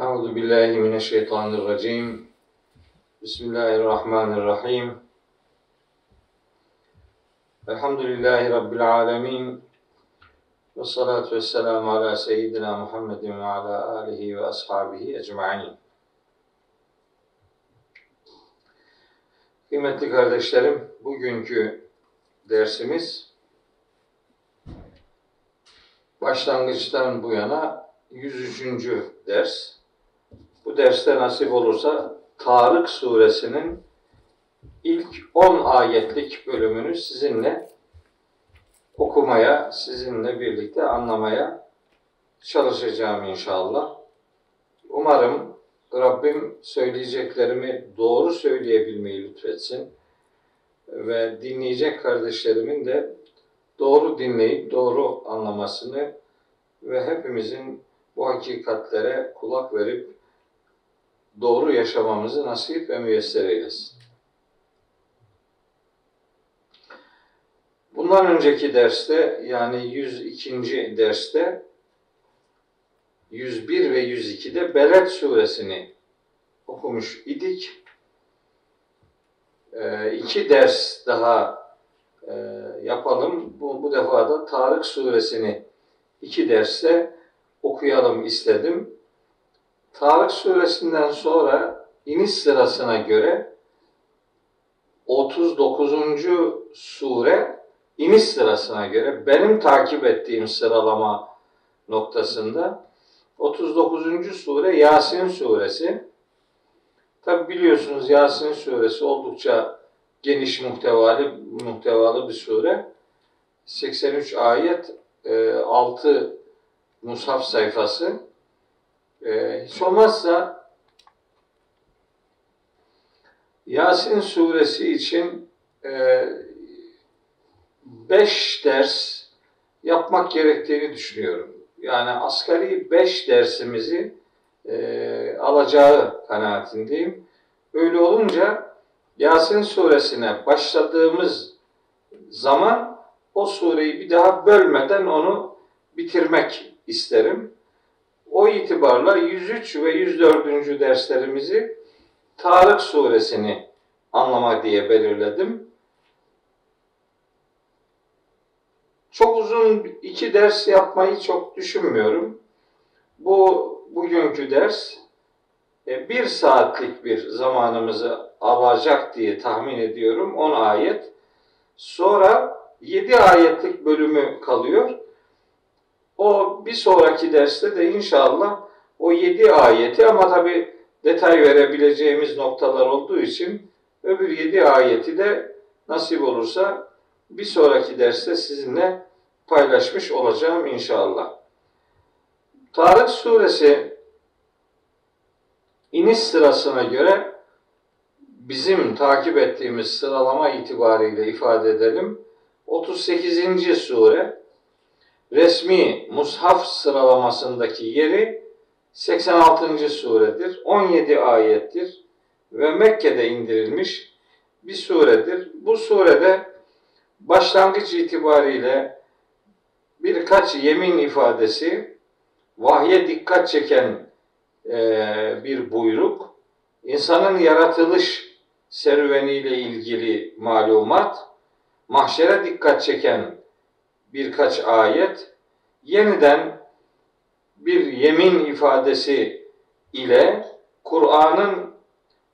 Euzu billahi mineşşeytanirracim. Bismillahirrahmanirrahim. Elhamdülillahi Rabbil alemin. Ve salatu ve selamu ala seyyidina Muhammedin ve ala alihi ve ashabihi ecma'in. Kıymetli kardeşlerim, bugünkü dersimiz başlangıçtan bu yana 103. ders. Bu derste nasip olursa Tarık suresinin ilk 10 ayetlik bölümünü sizinle okumaya, sizinle birlikte anlamaya çalışacağım inşallah. Umarım Rabbim söyleyeceklerimi doğru söyleyebilmeyi lütfetsin ve dinleyecek kardeşlerimin de doğru dinleyip doğru anlamasını ve hepimizin bu hakikatlere kulak verip doğru yaşamamızı nasip ve müyesser eylesin. Bundan önceki derste yani 102. derste 101 ve 102'de Beled suresini okumuş idik. Ee, iki ders daha e, yapalım. Bu, bu defa da Tarık suresini iki derste okuyalım istedim. Tarık suresinden sonra iniş sırasına göre 39. sure iniş sırasına göre benim takip ettiğim sıralama noktasında 39. sure Yasin suresi. Tabi biliyorsunuz Yasin suresi oldukça geniş muhtevalı, muhtevalı bir sure. 83 ayet, 6 e, mushaf sayfası. E, hiç olmazsa Yasin suresi için 5 e, ders yapmak gerektiğini düşünüyorum. Yani asgari 5 dersimizi e, alacağı kanaatindeyim. Öyle olunca Yasin suresine başladığımız zaman o sureyi bir daha bölmeden onu bitirmek isterim. O itibarla 103 ve 104. derslerimizi Tarık suresini anlama diye belirledim. Çok uzun iki ders yapmayı çok düşünmüyorum. Bu bugünkü ders e, bir saatlik bir zamanımızı alacak diye tahmin ediyorum. 10 ayet. Sonra 7 ayetlik bölümü kalıyor. O bir sonraki derste de inşallah o 7 ayeti ama tabi detay verebileceğimiz noktalar olduğu için öbür 7 ayeti de nasip olursa bir sonraki derste sizinle paylaşmış olacağım inşallah. Tarık suresi iniş sırasına göre bizim takip ettiğimiz sıralama itibariyle ifade edelim. 38. sure resmi mushaf sıralamasındaki yeri 86. suredir. 17 ayettir ve Mekke'de indirilmiş bir suredir. Bu surede başlangıç itibariyle birkaç yemin ifadesi vahye dikkat çeken e, bir buyruk, insanın yaratılış serüveniyle ilgili malumat, mahşere dikkat çeken birkaç ayet, yeniden bir yemin ifadesi ile Kur'an'ın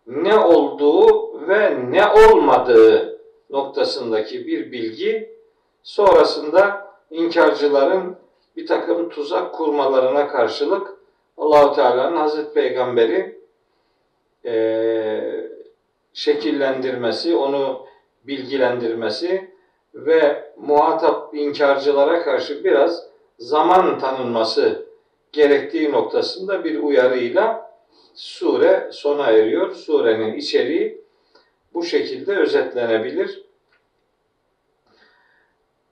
ne olduğu ve ne olmadığı noktasındaki bir bilgi, sonrasında inkarcıların bir takım tuzak kurmalarına karşılık Allahu Teala'nın Hazreti Peygamberi e, şekillendirmesi, onu bilgilendirmesi ve muhatap inkarcılara karşı biraz zaman tanınması gerektiği noktasında bir uyarıyla sure sona eriyor. Surenin içeriği bu şekilde özetlenebilir.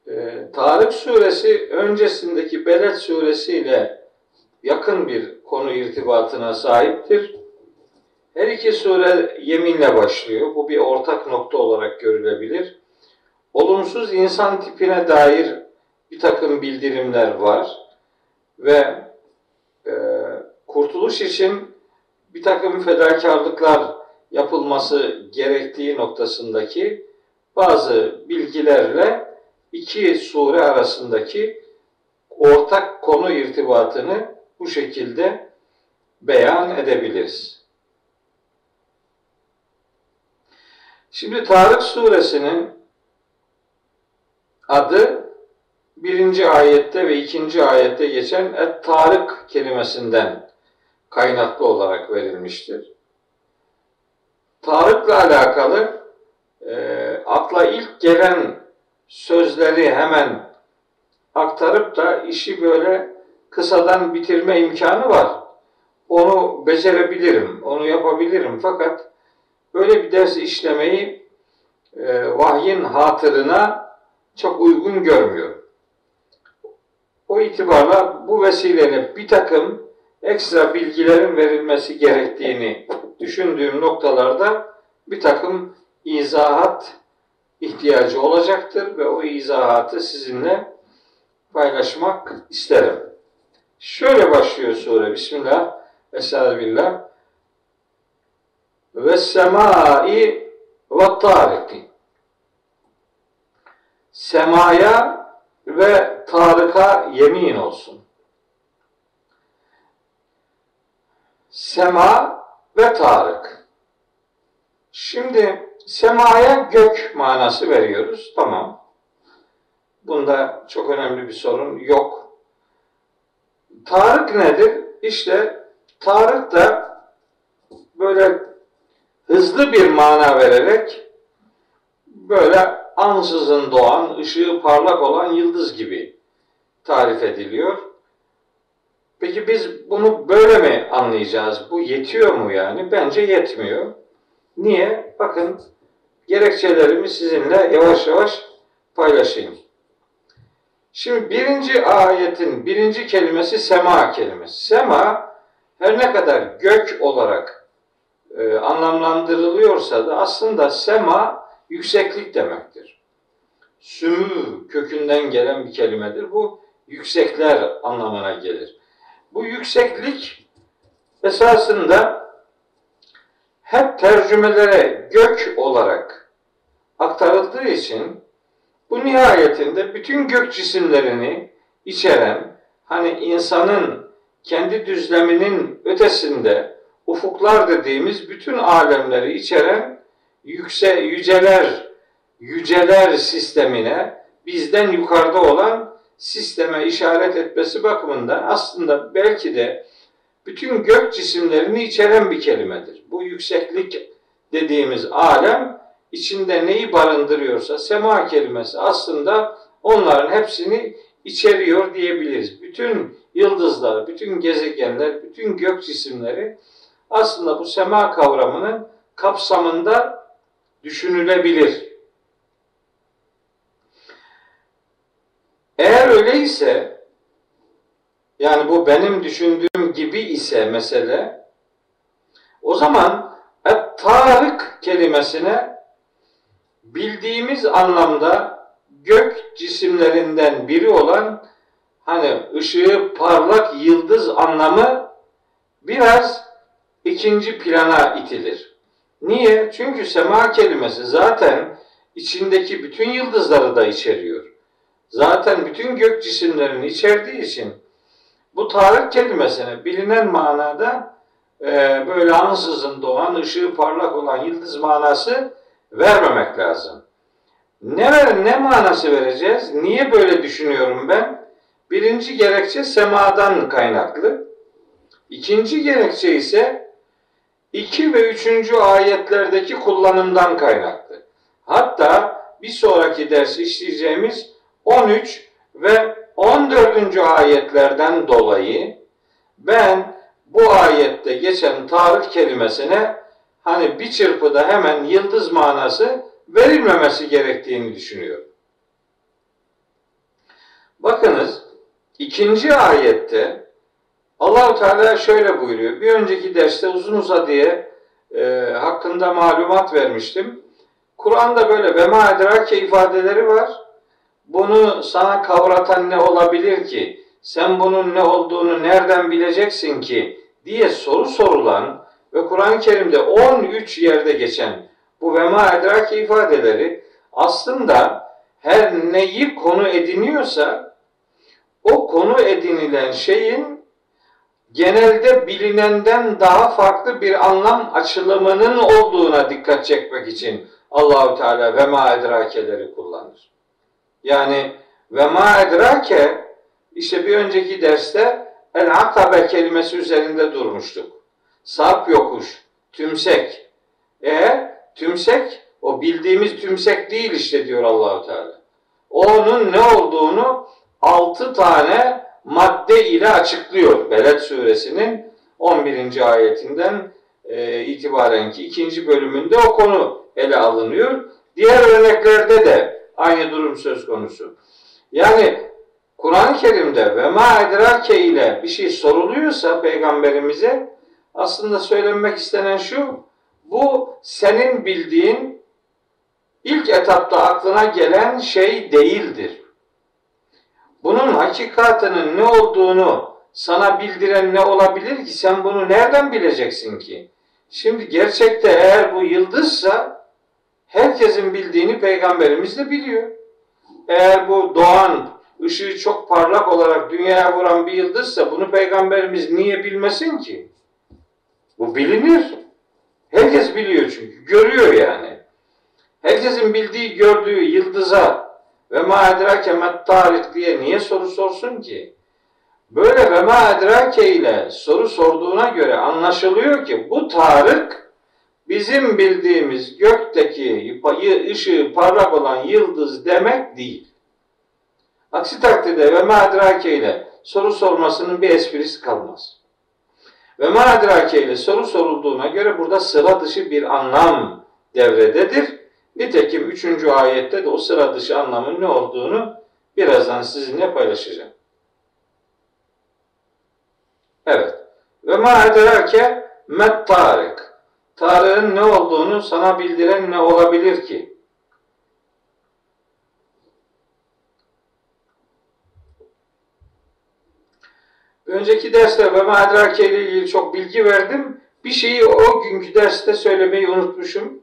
Ee, Tarık suresi öncesindeki Beled suresi ile yakın bir konu irtibatına sahiptir. Her iki sure yeminle başlıyor. Bu bir ortak nokta olarak görülebilir. Olumsuz insan tipine dair bir takım bildirimler var ve e, kurtuluş için bir takım fedakarlıklar yapılması gerektiği noktasındaki bazı bilgilerle iki sure arasındaki ortak konu irtibatını bu şekilde beyan edebiliriz. Şimdi Tarık suresinin adı birinci ayette ve ikinci ayette geçen et Tarık kelimesinden kaynaklı olarak verilmiştir. Tarık'la alakalı e, akla ilk gelen sözleri hemen aktarıp da işi böyle kısadan bitirme imkanı var. Onu becerebilirim, onu yapabilirim. Fakat böyle bir ders işlemeyi e, vahyin hatırına çok uygun görmüyor. O itibarla bu vesileyle bir takım ekstra bilgilerin verilmesi gerektiğini düşündüğüm noktalarda bir takım izahat ihtiyacı olacaktır ve o izahatı sizinle paylaşmak isterim. Şöyle başlıyor sure. Bismillah. Estağfirullah. Ve semai ve tariki. Semaya ve Tarık'a yemin olsun. Sema ve Tarık. Şimdi semaya gök manası veriyoruz. Tamam. Bunda çok önemli bir sorun yok. Tarık nedir? İşte Tarık da böyle hızlı bir mana vererek böyle ansızın doğan, ışığı parlak olan yıldız gibi tarif ediliyor. Peki biz bunu böyle mi anlayacağız? Bu yetiyor mu yani? Bence yetmiyor. Niye? Bakın gerekçelerimi sizinle yavaş yavaş paylaşayım. Şimdi birinci ayetin birinci kelimesi sema kelimesi. Sema her ne kadar gök olarak e, anlamlandırılıyorsa da aslında sema yükseklik demektir. Sümü kökünden gelen bir kelimedir. Bu yüksekler anlamına gelir. Bu yükseklik esasında hep tercümelere gök olarak aktarıldığı için bu nihayetinde bütün gök cisimlerini içeren hani insanın kendi düzleminin ötesinde ufuklar dediğimiz bütün alemleri içeren yükse yüceler yüceler sistemine bizden yukarıda olan sisteme işaret etmesi bakımından aslında belki de bütün gök cisimlerini içeren bir kelimedir. Bu yükseklik dediğimiz alem içinde neyi barındırıyorsa sema kelimesi aslında onların hepsini içeriyor diyebiliriz. Bütün yıldızlar, bütün gezegenler, bütün gök cisimleri aslında bu sema kavramının kapsamında düşünülebilir. Eğer öyleyse yani bu benim düşündüğüm gibi ise mesele o zaman Tarık kelimesine bildiğimiz anlamda gök cisimlerinden biri olan hani ışığı parlak yıldız anlamı biraz ikinci plana itilir. Niye? Çünkü sema kelimesi zaten içindeki bütün yıldızları da içeriyor. Zaten bütün gök cisimlerini içerdiği için bu Tarık kelimesine bilinen manada e, böyle ansızın doğan, ışığı parlak olan yıldız manası vermemek lazım. Ne ver, ne manası vereceğiz? Niye böyle düşünüyorum ben? Birinci gerekçe semadan kaynaklı. İkinci gerekçe ise 2 ve 3. ayetlerdeki kullanımdan kaynaklı. Hatta bir sonraki ders işleyeceğimiz 13 ve 14. ayetlerden dolayı ben bu ayette geçen Tarık kelimesine hani bir çırpıda hemen yıldız manası verilmemesi gerektiğini düşünüyorum. Bakınız ikinci ayette Allahu Teala şöyle buyuruyor. Bir önceki derste uzun uzadıya e, hakkında malumat vermiştim. Kur'an'da böyle ve ma edrake ifadeleri var. Bunu sana kavratan ne olabilir ki? Sen bunun ne olduğunu nereden bileceksin ki diye soru sorulan ve Kur'an-ı Kerim'de 13 yerde geçen bu ve ma edraki ifadeleri aslında her neyi konu ediniyorsa o konu edinilen şeyin genelde bilinenden daha farklı bir anlam açılımının olduğuna dikkat çekmek için Allahu Teala ve ma edrakeleri kullanır. Yani ve ma edrake işte bir önceki derste el akabe kelimesi üzerinde durmuştuk. Sarp yokuş, tümsek. E tümsek o bildiğimiz tümsek değil işte diyor Allahu Teala. Onun ne olduğunu altı tane madde ile açıklıyor. Beled suresinin 11. ayetinden e, itibaren ki ikinci bölümünde o konu ele alınıyor. Diğer örneklerde de aynı durum söz konusu. Yani Kur'an-ı Kerim'de ve ma edrake ile bir şey soruluyorsa peygamberimize aslında söylenmek istenen şu bu senin bildiğin ilk etapta aklına gelen şey değildir. Bunun hakikatının ne olduğunu sana bildiren ne olabilir ki? Sen bunu nereden bileceksin ki? Şimdi gerçekte eğer bu yıldızsa herkesin bildiğini peygamberimiz de biliyor. Eğer bu doğan ışığı çok parlak olarak dünyaya vuran bir yıldızsa bunu peygamberimiz niye bilmesin ki? Bu bilinir. Herkes biliyor çünkü. Görüyor yani. Herkesin bildiği, gördüğü yıldıza ve ma edrake met diye niye soru sorsun ki? Böyle ve ma edrake ile soru sorduğuna göre anlaşılıyor ki bu Tarık bizim bildiğimiz gökteki ışığı parlak olan yıldız demek değil. Aksi takdirde ve ma edrake ile soru sormasının bir esprisi kalmaz. Ve ma edrake ile soru sorulduğuna göre burada sıra dışı bir anlam devrededir. Nitekim üçüncü ayette de o sıra dışı anlamın ne olduğunu birazdan sizinle paylaşacağım. Evet. Ve ma edrake met tarik. Tarık'ın ne olduğunu sana bildiren ne olabilir ki? Önceki derste ve ma ile ilgili çok bilgi verdim. Bir şeyi o günkü derste söylemeyi unutmuşum.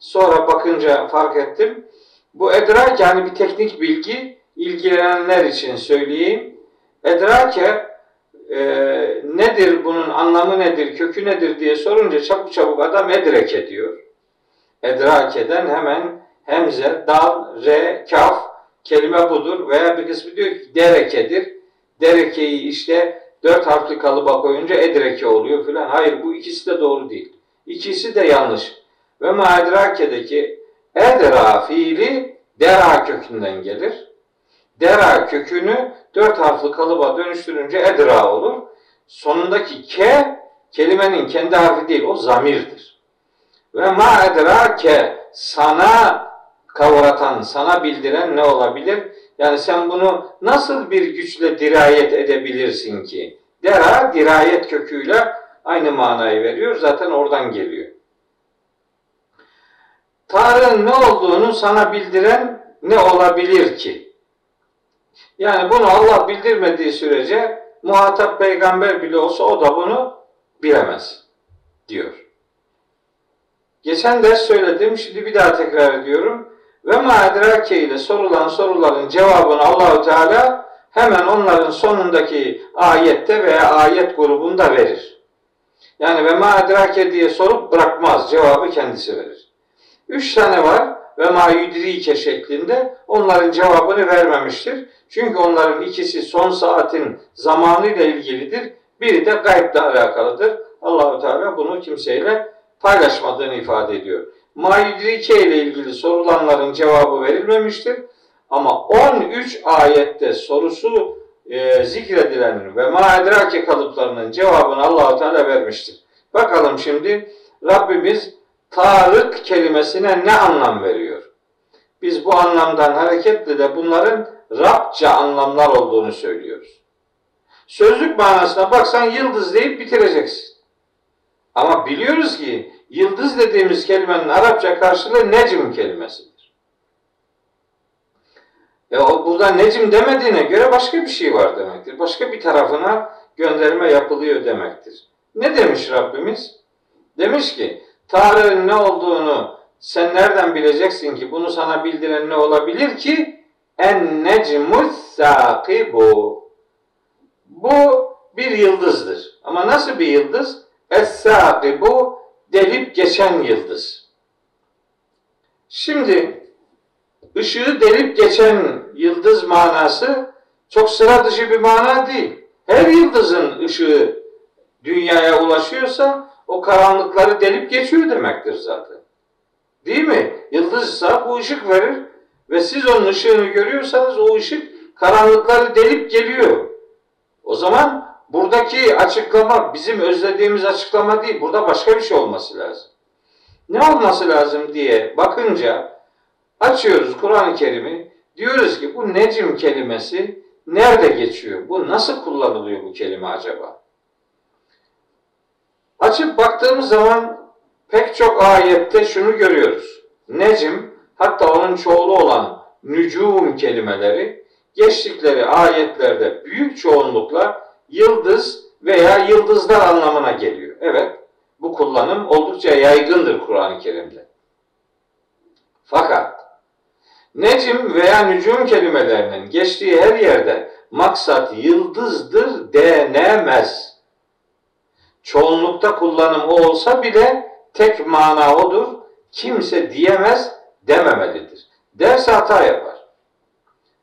Sonra bakınca fark ettim. Bu edrak yani bir teknik bilgi ilgilenenler için söyleyeyim. Edrake e, nedir bunun anlamı nedir, kökü nedir diye sorunca çabuk çabuk adam edrek ediyor. Edrakeden hemen hemze, dal, re, kaf kelime budur veya bir kısmı diyor ki derekedir. Derekeyi işte dört harfli kalıba koyunca edreke oluyor filan. Hayır bu ikisi de doğru değil. İkisi de yanlış. Ve maedrake'deki edra fiili dera kökünden gelir. Dera kökünü dört harfli kalıba dönüştürünce edra olur. Sonundaki ke kelimenin kendi harfi değil o zamirdir. Ve ma edrake sana kavratan, sana bildiren ne olabilir? Yani sen bunu nasıl bir güçle dirayet edebilirsin ki? Dera dirayet köküyle aynı manayı veriyor. Zaten oradan geliyor. Tanrı'nın ne olduğunu sana bildiren ne olabilir ki? Yani bunu Allah bildirmediği sürece muhatap peygamber bile olsa o da bunu bilemez diyor. Geçen ders söyledim, şimdi bir daha tekrar ediyorum. Ve ma ile sorulan soruların cevabını Allahu Teala hemen onların sonundaki ayette veya ayet grubunda verir. Yani ve ma diye sorup bırakmaz. Cevabı kendisi verir. Üç tane var ve ma yudrike şeklinde onların cevabını vermemiştir. Çünkü onların ikisi son saatin zamanıyla ilgilidir. Biri de gayble alakalıdır. Allahu Teala bunu kimseyle paylaşmadığını ifade ediyor. Maidrike ile ilgili sorulanların cevabı verilmemiştir. Ama 13 ayette sorusu e, zikredilenin ve maedrake kalıplarının cevabını Allahu Teala vermiştir. Bakalım şimdi Rabbimiz Tarık kelimesine ne anlam veriyor? Biz bu anlamdan hareketle de bunların Rabça anlamlar olduğunu söylüyoruz. Sözlük manasına baksan yıldız deyip bitireceksin. Ama biliyoruz ki yıldız dediğimiz kelimenin Arapça karşılığı necim kelimesidir. E o burada necim demediğine göre başka bir şey var demektir. Başka bir tarafına gönderme yapılıyor demektir. Ne demiş Rabbimiz? Demiş ki Tarık'ın ne olduğunu sen nereden bileceksin ki? Bunu sana bildiren ne olabilir ki? En necmus sakibu. Bu bir yıldızdır. Ama nasıl bir yıldız? Es-sakibu delip geçen yıldız. Şimdi ışığı delip geçen yıldız manası çok sıra dışı bir mana değil. Her yıldızın ışığı dünyaya ulaşıyorsa o karanlıkları delip geçiyor demektir zaten. Değil mi? Yıldızsa bu ışık verir ve siz onun ışığını görüyorsanız o ışık karanlıkları delip geliyor. O zaman buradaki açıklama bizim özlediğimiz açıklama değil. Burada başka bir şey olması lazım. Ne olması lazım diye bakınca açıyoruz Kur'an-ı Kerim'i. Diyoruz ki bu necim kelimesi nerede geçiyor? Bu nasıl kullanılıyor bu kelime acaba? Açıp baktığımız zaman pek çok ayette şunu görüyoruz. Necim hatta onun çoğulu olan nücum kelimeleri geçtikleri ayetlerde büyük çoğunlukla yıldız veya yıldızlar anlamına geliyor. Evet bu kullanım oldukça yaygındır Kur'an-ı Kerim'de. Fakat necim veya nücum kelimelerinin geçtiği her yerde maksat yıldızdır denemez. Çoğunlukta kullanım o olsa bile tek mana odur. Kimse diyemez dememelidir. Derse hata yapar.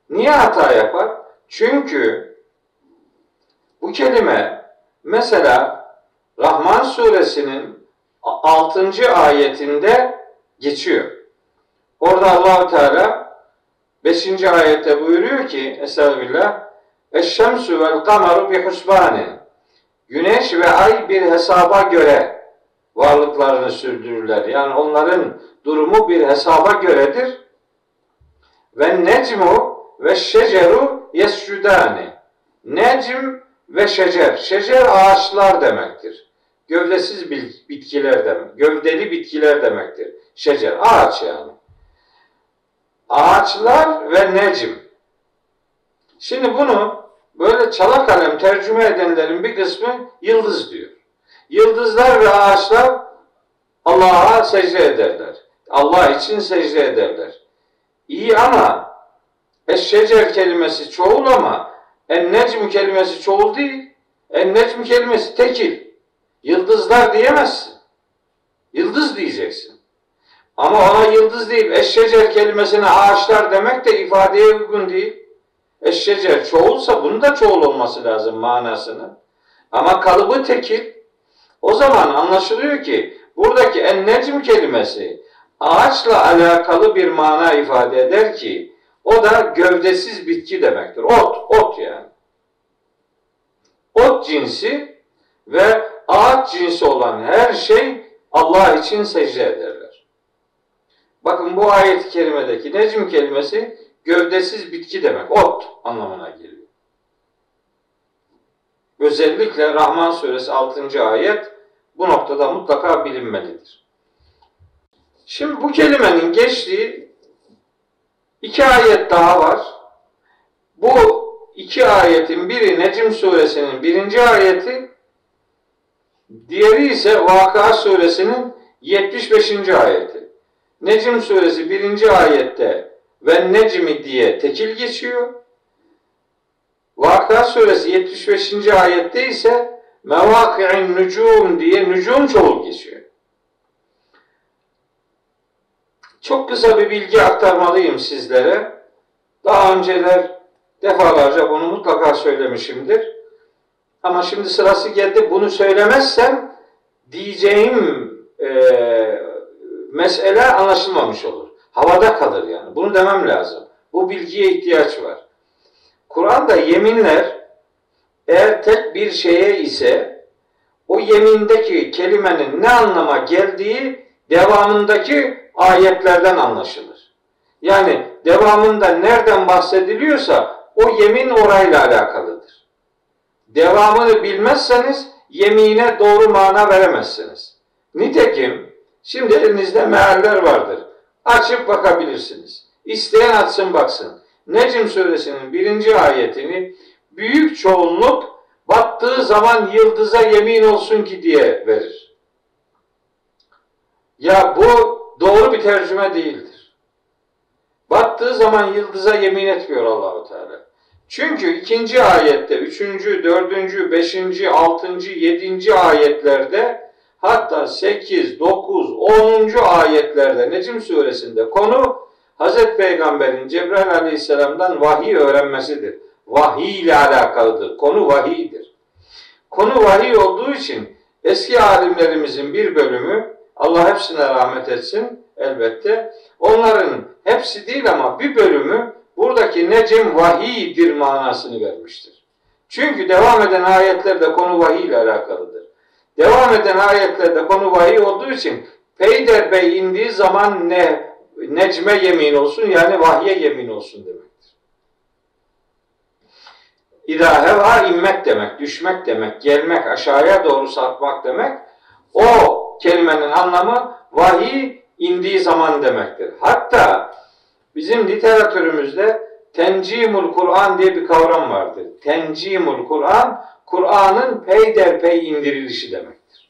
Niye hata yapar? Çünkü bu kelime mesela Rahman suresinin 6. ayetinde geçiyor. Orada allah Teala 5. ayette buyuruyor ki Estağfirullah Eşşemsü vel kameru bi husbanin Güneş ve ay bir hesaba göre varlıklarını sürdürürler. Yani onların durumu bir hesaba göredir. Ve necmu ve şeceru yescudani. Necm ve şecer. Şecer ağaçlar demektir. Gövdesiz bitkiler demek. Gövdeli bitkiler demektir. Şecer. Ağaç yani. Ağaçlar ve necm. Şimdi bunu böyle çala kalem tercüme edenlerin bir kısmı yıldız diyor. Yıldızlar ve ağaçlar Allah'a secde ederler. Allah için secde ederler. İyi ama eşşecer kelimesi çoğul ama en necm kelimesi çoğul değil. En necm kelimesi tekil. Yıldızlar diyemezsin. Yıldız diyeceksin. Ama ona yıldız deyip eşşecer kelimesine ağaçlar demek de ifadeye uygun değil. Eşşecer çoğulsa bunun da çoğul olması lazım manasını. Ama kalıbı tekil. O zaman anlaşılıyor ki buradaki en kelimesi ağaçla alakalı bir mana ifade eder ki o da gövdesiz bitki demektir. Ot, ot yani. Ot cinsi ve ağaç cinsi olan her şey Allah için secde ederler. Bakın bu ayet-i kerimedeki necim kelimesi gövdesiz bitki demek. Ot anlamına geliyor. Özellikle Rahman suresi 6. ayet bu noktada mutlaka bilinmelidir. Şimdi bu kelimenin geçtiği iki ayet daha var. Bu iki ayetin biri Necim suresinin birinci ayeti, diğeri ise Vakıa suresinin 75. ayeti. Necim suresi birinci ayette ve Necmi diye tekil geçiyor. Vakıa suresi 75. ayette ise mevaki'in nücum diye nücum çoğul geçiyor. Çok kısa bir bilgi aktarmalıyım sizlere. Daha önceler defalarca bunu mutlaka söylemişimdir. Ama şimdi sırası geldi bunu söylemezsem diyeceğim e, mesele anlaşılmamış olur. Havada kalır yani. Bunu demem lazım. Bu bilgiye ihtiyaç var. Kur'an'da yeminler eğer tek bir şeye ise o yemindeki kelimenin ne anlama geldiği devamındaki ayetlerden anlaşılır. Yani devamında nereden bahsediliyorsa o yemin orayla alakalıdır. Devamını bilmezseniz yemine doğru mana veremezsiniz. Nitekim şimdi elinizde mealler vardır. Açıp bakabilirsiniz. İsteyen açsın baksın. Necm suresinin birinci ayetini büyük çoğunluk battığı zaman yıldıza yemin olsun ki diye verir. Ya bu doğru bir tercüme değildir. Battığı zaman yıldıza yemin etmiyor Allahu Teala. Çünkü ikinci ayette, üçüncü, dördüncü, beşinci, altıncı, yedinci ayetlerde hatta sekiz, dokuz, onuncu ayetlerde Necim suresinde konu Hazreti Peygamber'in Cebrail aleyhisselamdan vahiy öğrenmesidir. Vahiy ile alakalıdır. Konu vahiydir. Konu vahiy olduğu için eski alimlerimizin bir bölümü Allah hepsine rahmet etsin elbette. Onların hepsi değil ama bir bölümü buradaki necim vahiydir manasını vermiştir. Çünkü devam eden ayetlerde konu vahiy ile alakalıdır. Devam eden ayetlerde konu vahiy olduğu için Peyder Bey indiği zaman ne necme yemin olsun yani vahye yemin olsun demektir. İdâ heva inmek demek, düşmek demek, gelmek, aşağıya doğru sarkmak demek. O kelimenin anlamı vahiy indiği zaman demektir. Hatta bizim literatürümüzde tencimul Kur'an diye bir kavram vardır. Tencimul Kur'an, Kur'an'ın peyderpey indirilişi demektir.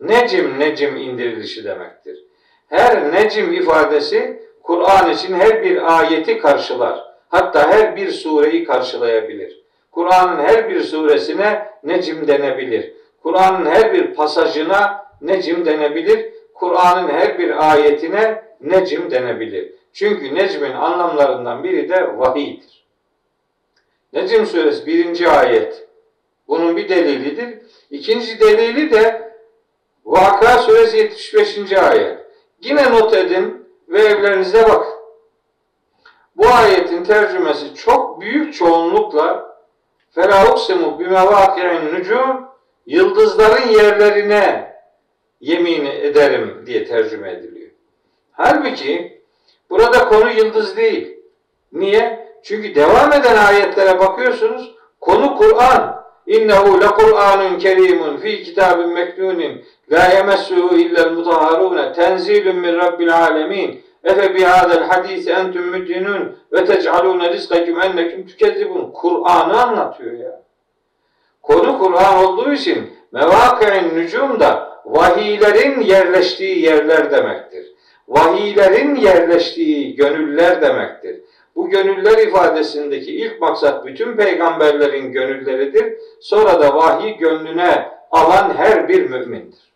Necim necim indirilişi demektir. Her necim ifadesi Kur'an için her bir ayeti karşılar. Hatta her bir sureyi karşılayabilir. Kur'an'ın her bir suresine necim denebilir. Kur'an'ın her bir pasajına necim denebilir. Kur'an'ın her bir ayetine necim denebilir. Çünkü necmin anlamlarından biri de vahiydir. Necim suresi birinci ayet bunun bir delilidir. İkinci delili de Vaka suresi 75. ayet. Yine not edin ve evlerinize bakın. Bu ayetin tercümesi çok büyük çoğunlukla Ferauksimu bimevâki'in nücum yıldızların yerlerine yemin ederim diye tercüme ediliyor. Halbuki burada konu yıldız değil. Niye? Çünkü devam eden ayetlere bakıyorsunuz. Konu Kur'an. İnnehu le Kur'anun kerimun fi kitabin meknunin la yemessuhu illel mutahharun tenzilun min rabbil alemin efe bihadel hadisi entüm müdinun ve tec'alune rizkakum enneküm tükezzibun Kur'an'ı anlatıyor ya. Konu Kur'an olduğu için mevâkı'in nücum da vahiylerin yerleştiği yerler demektir. Vahiylerin yerleştiği gönüller demektir. Bu gönüller ifadesindeki ilk maksat bütün peygamberlerin gönülleridir. Sonra da vahiy gönlüne alan her bir mümindir.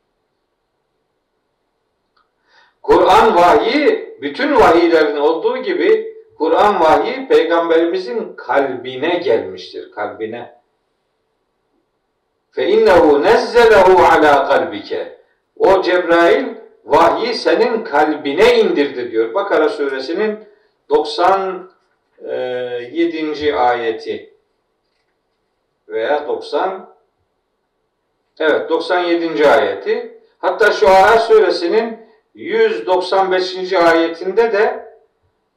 Kur'an vahyi bütün vahiylerin olduğu gibi Kur'an vahyi peygamberimizin kalbine gelmiştir. Kalbine. Fe innehu nezzelehu ala kalbike. O Cebrail vahyi senin kalbine indirdi diyor. Bakara suresinin 97. ayeti veya 90 evet 97. ayeti hatta şu Şuara suresinin 195. ayetinde de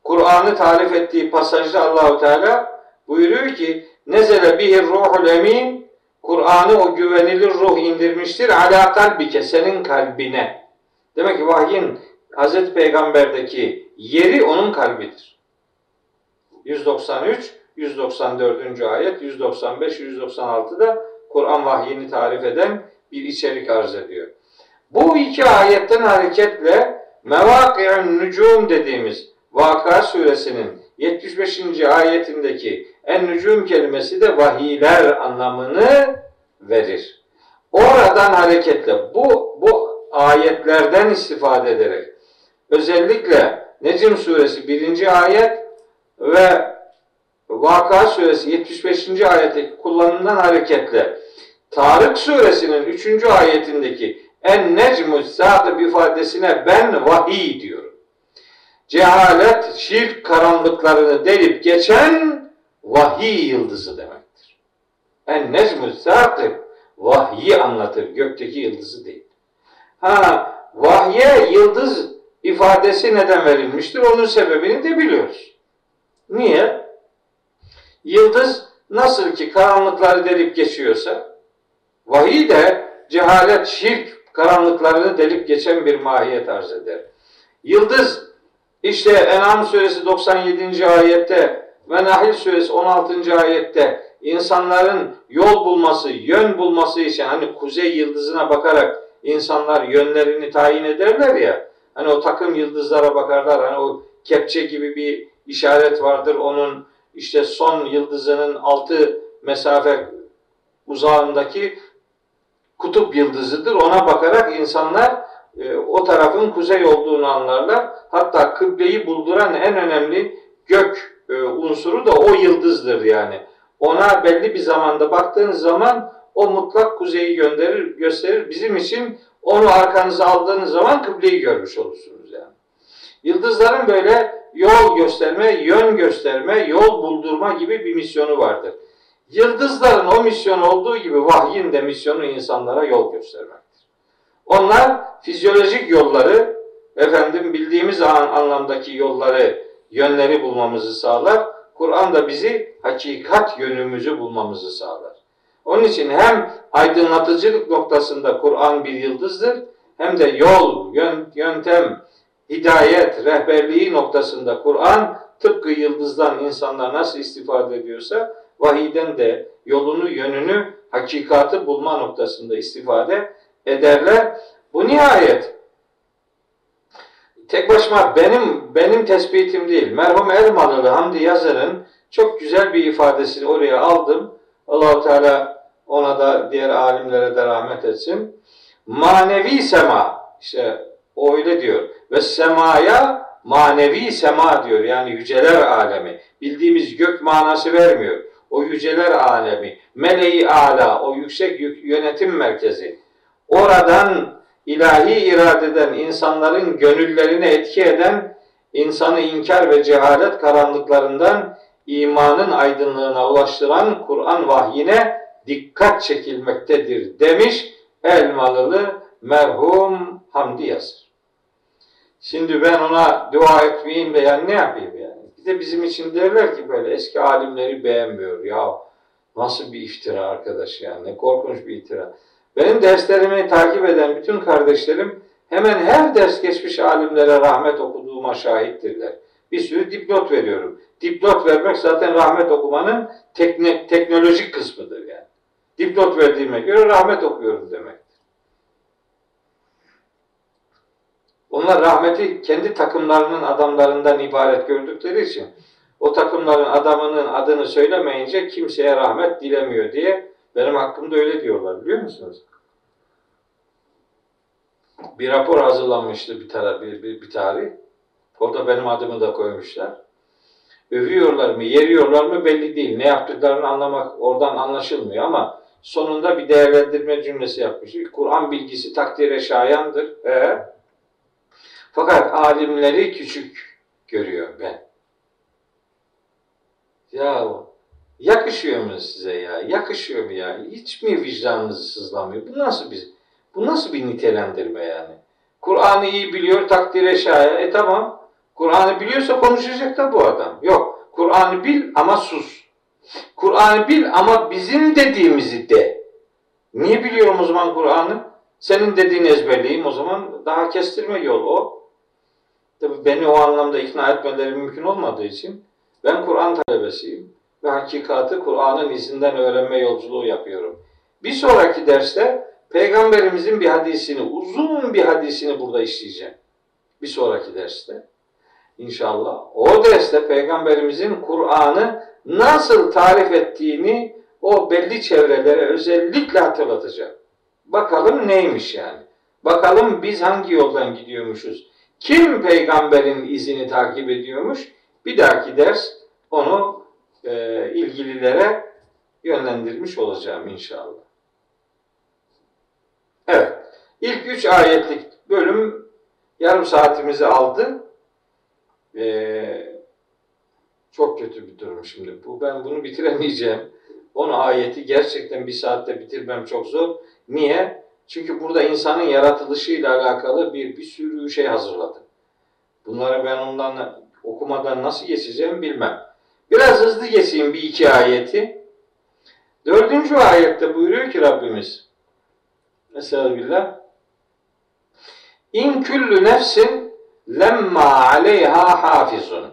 Kur'an'ı tarif ettiği pasajda Allahu Teala buyuruyor ki nezele bihir ruhul emin Kur'an'ı o güvenilir ruh indirmiştir ala kalbike senin kalbine. Demek ki vahyin Hazreti Peygamber'deki yeri onun kalbidir. 193, 194. ayet, 195, 196'da Kur'an vahyini tarif eden bir içerik arz ediyor. Bu iki ayetten hareketle Mevaki'un Nücum dediğimiz Vaka suresinin 75. ayetindeki en nücum kelimesi de vahiyler anlamını verir. Oradan hareketle bu bu ayetlerden istifade ederek özellikle Necim suresi 1. ayet ve Vaka suresi 75. ayetteki kullanımdan hareketle Tarık suresinin 3. ayetindeki en necmu sâkıb ifadesine ben vahiy diyorum. Cehalet, şirk karanlıklarını delip geçen vahiy yıldızı demektir. En necmu sâkıb vahyi anlatır, gökteki yıldızı değil. Ha, vahye yıldız ifadesi neden verilmiştir? Onun sebebini de biliyoruz. Niye? Yıldız nasıl ki karanlıkları delip geçiyorsa, vahiy de cehalet, şirk karanlıklarını delip geçen bir mahiyet arz eder. Yıldız işte En'am suresi 97. ayette ve Nahil suresi 16. ayette insanların yol bulması, yön bulması için hani kuzey yıldızına bakarak insanlar yönlerini tayin ederler ya. Hani o takım yıldızlara bakarlar. Hani o kepçe gibi bir işaret vardır. Onun işte son yıldızının altı mesafe uzağındaki kutup yıldızıdır. Ona bakarak insanlar e, o tarafın kuzey olduğunu anlarlar. Hatta kıbleyi bulduran en önemli gök e, unsuru da o yıldızdır yani. Ona belli bir zamanda baktığınız zaman o mutlak kuzeyi gönderir, gösterir. Bizim için onu arkanıza aldığınız zaman kıbleyi görmüş olursunuz yani. Yıldızların böyle yol gösterme, yön gösterme, yol buldurma gibi bir misyonu vardır. Yıldızların o misyon olduğu gibi vahyin de misyonu insanlara yol göstermektir. Onlar fizyolojik yolları, efendim bildiğimiz anlamdaki yolları, yönleri bulmamızı sağlar. Kur'an da bizi hakikat yönümüzü bulmamızı sağlar. Onun için hem aydınlatıcılık noktasında Kur'an bir yıldızdır, hem de yol, yöntem, hidayet, rehberliği noktasında Kur'an tıpkı yıldızdan insanlar nasıl istifade ediyorsa vahiden de yolunu, yönünü, hakikatı bulma noktasında istifade ederler. Bu nihayet tek başıma benim benim tespitim değil. Merhum Elmalılı Hamdi Yazır'ın çok güzel bir ifadesini oraya aldım. Allahu Teala ona da diğer alimlere de rahmet etsin. Manevi sema işte o öyle diyor. Ve semaya manevi sema diyor. Yani yüceler alemi. Bildiğimiz gök manası vermiyor. O yüceler alemi, meleği ala, o yüksek yönetim merkezi. Oradan ilahi iradeden insanların gönüllerine etki eden, insanı inkar ve cehalet karanlıklarından imanın aydınlığına ulaştıran Kur'an vahyine dikkat çekilmektedir demiş Elmalılı merhum Hamdi Yazır. Şimdi ben ona dua etmeyeyim de yani ne yapayım yani? Bir de bizim için derler ki böyle eski alimleri beğenmiyor. Ya nasıl bir iftira arkadaş yani ne korkunç bir iftira. Benim derslerimi takip eden bütün kardeşlerim hemen her ders geçmiş alimlere rahmet okuduğuma şahittirler. Bir sürü dipnot veriyorum. Dipnot vermek zaten rahmet okumanın tekne, teknolojik kısmıdır yani. Dipnot verdiğime göre rahmet okuyorum demek. Onlar rahmeti kendi takımlarının adamlarından ibaret gördükleri için o takımların adamının adını söylemeyince kimseye rahmet dilemiyor diye benim hakkımda öyle diyorlar biliyor musunuz? Bir rapor hazırlanmıştı bir, tarih, bir, bir, bir tarih. Orada benim adımı da koymuşlar. Övüyorlar mı, yeriyorlar mı belli değil. Ne yaptıklarını anlamak oradan anlaşılmıyor ama sonunda bir değerlendirme cümlesi yapmış. Kur'an bilgisi takdire şayandır. E, fakat alimleri küçük görüyor ben. Ya yakışıyor mu size ya? Yakışıyor mu ya? Hiç mi vicdanınızı sızlamıyor? Bu nasıl bir bu nasıl bir nitelendirme yani? Kur'an'ı iyi biliyor, takdire şayan. E tamam. Kur'an'ı biliyorsa konuşacak da bu adam. Yok. Kur'an'ı bil ama sus. Kur'an'ı bil ama bizim dediğimizi de. Niye biliyorum o zaman Kur'an'ı? Senin dediğini ezberleyeyim o zaman daha kestirme yol o. Tabi beni o anlamda ikna etmeleri mümkün olmadığı için ben Kur'an talebesiyim ve hakikati Kur'an'ın izinden öğrenme yolculuğu yapıyorum. Bir sonraki derste Peygamberimizin bir hadisini, uzun bir hadisini burada işleyeceğim. Bir sonraki derste. İnşallah. O derste Peygamberimizin Kur'an'ı nasıl tarif ettiğini o belli çevrelere özellikle hatırlatacak. Bakalım neymiş yani. Bakalım biz hangi yoldan gidiyormuşuz. Kim peygamberin izini takip ediyormuş? Bir dahaki ders onu e, ilgililere yönlendirmiş olacağım inşallah. Evet. İlk üç ayetlik bölüm yarım saatimizi aldı. Ee, çok kötü bir durum şimdi. Bu ben bunu bitiremeyeceğim. 10 ayeti gerçekten bir saatte bitirmem çok zor. Niye? Çünkü burada insanın yaratılışıyla alakalı bir bir sürü şey hazırladım. Bunları ben ondan okumadan nasıl geçeceğim bilmem. Biraz hızlı geçeyim bir iki ayeti. Dördüncü ayette buyuruyor ki Rabbimiz Estağfirullah. İn küllü nefsin lemma aleyha hafizun.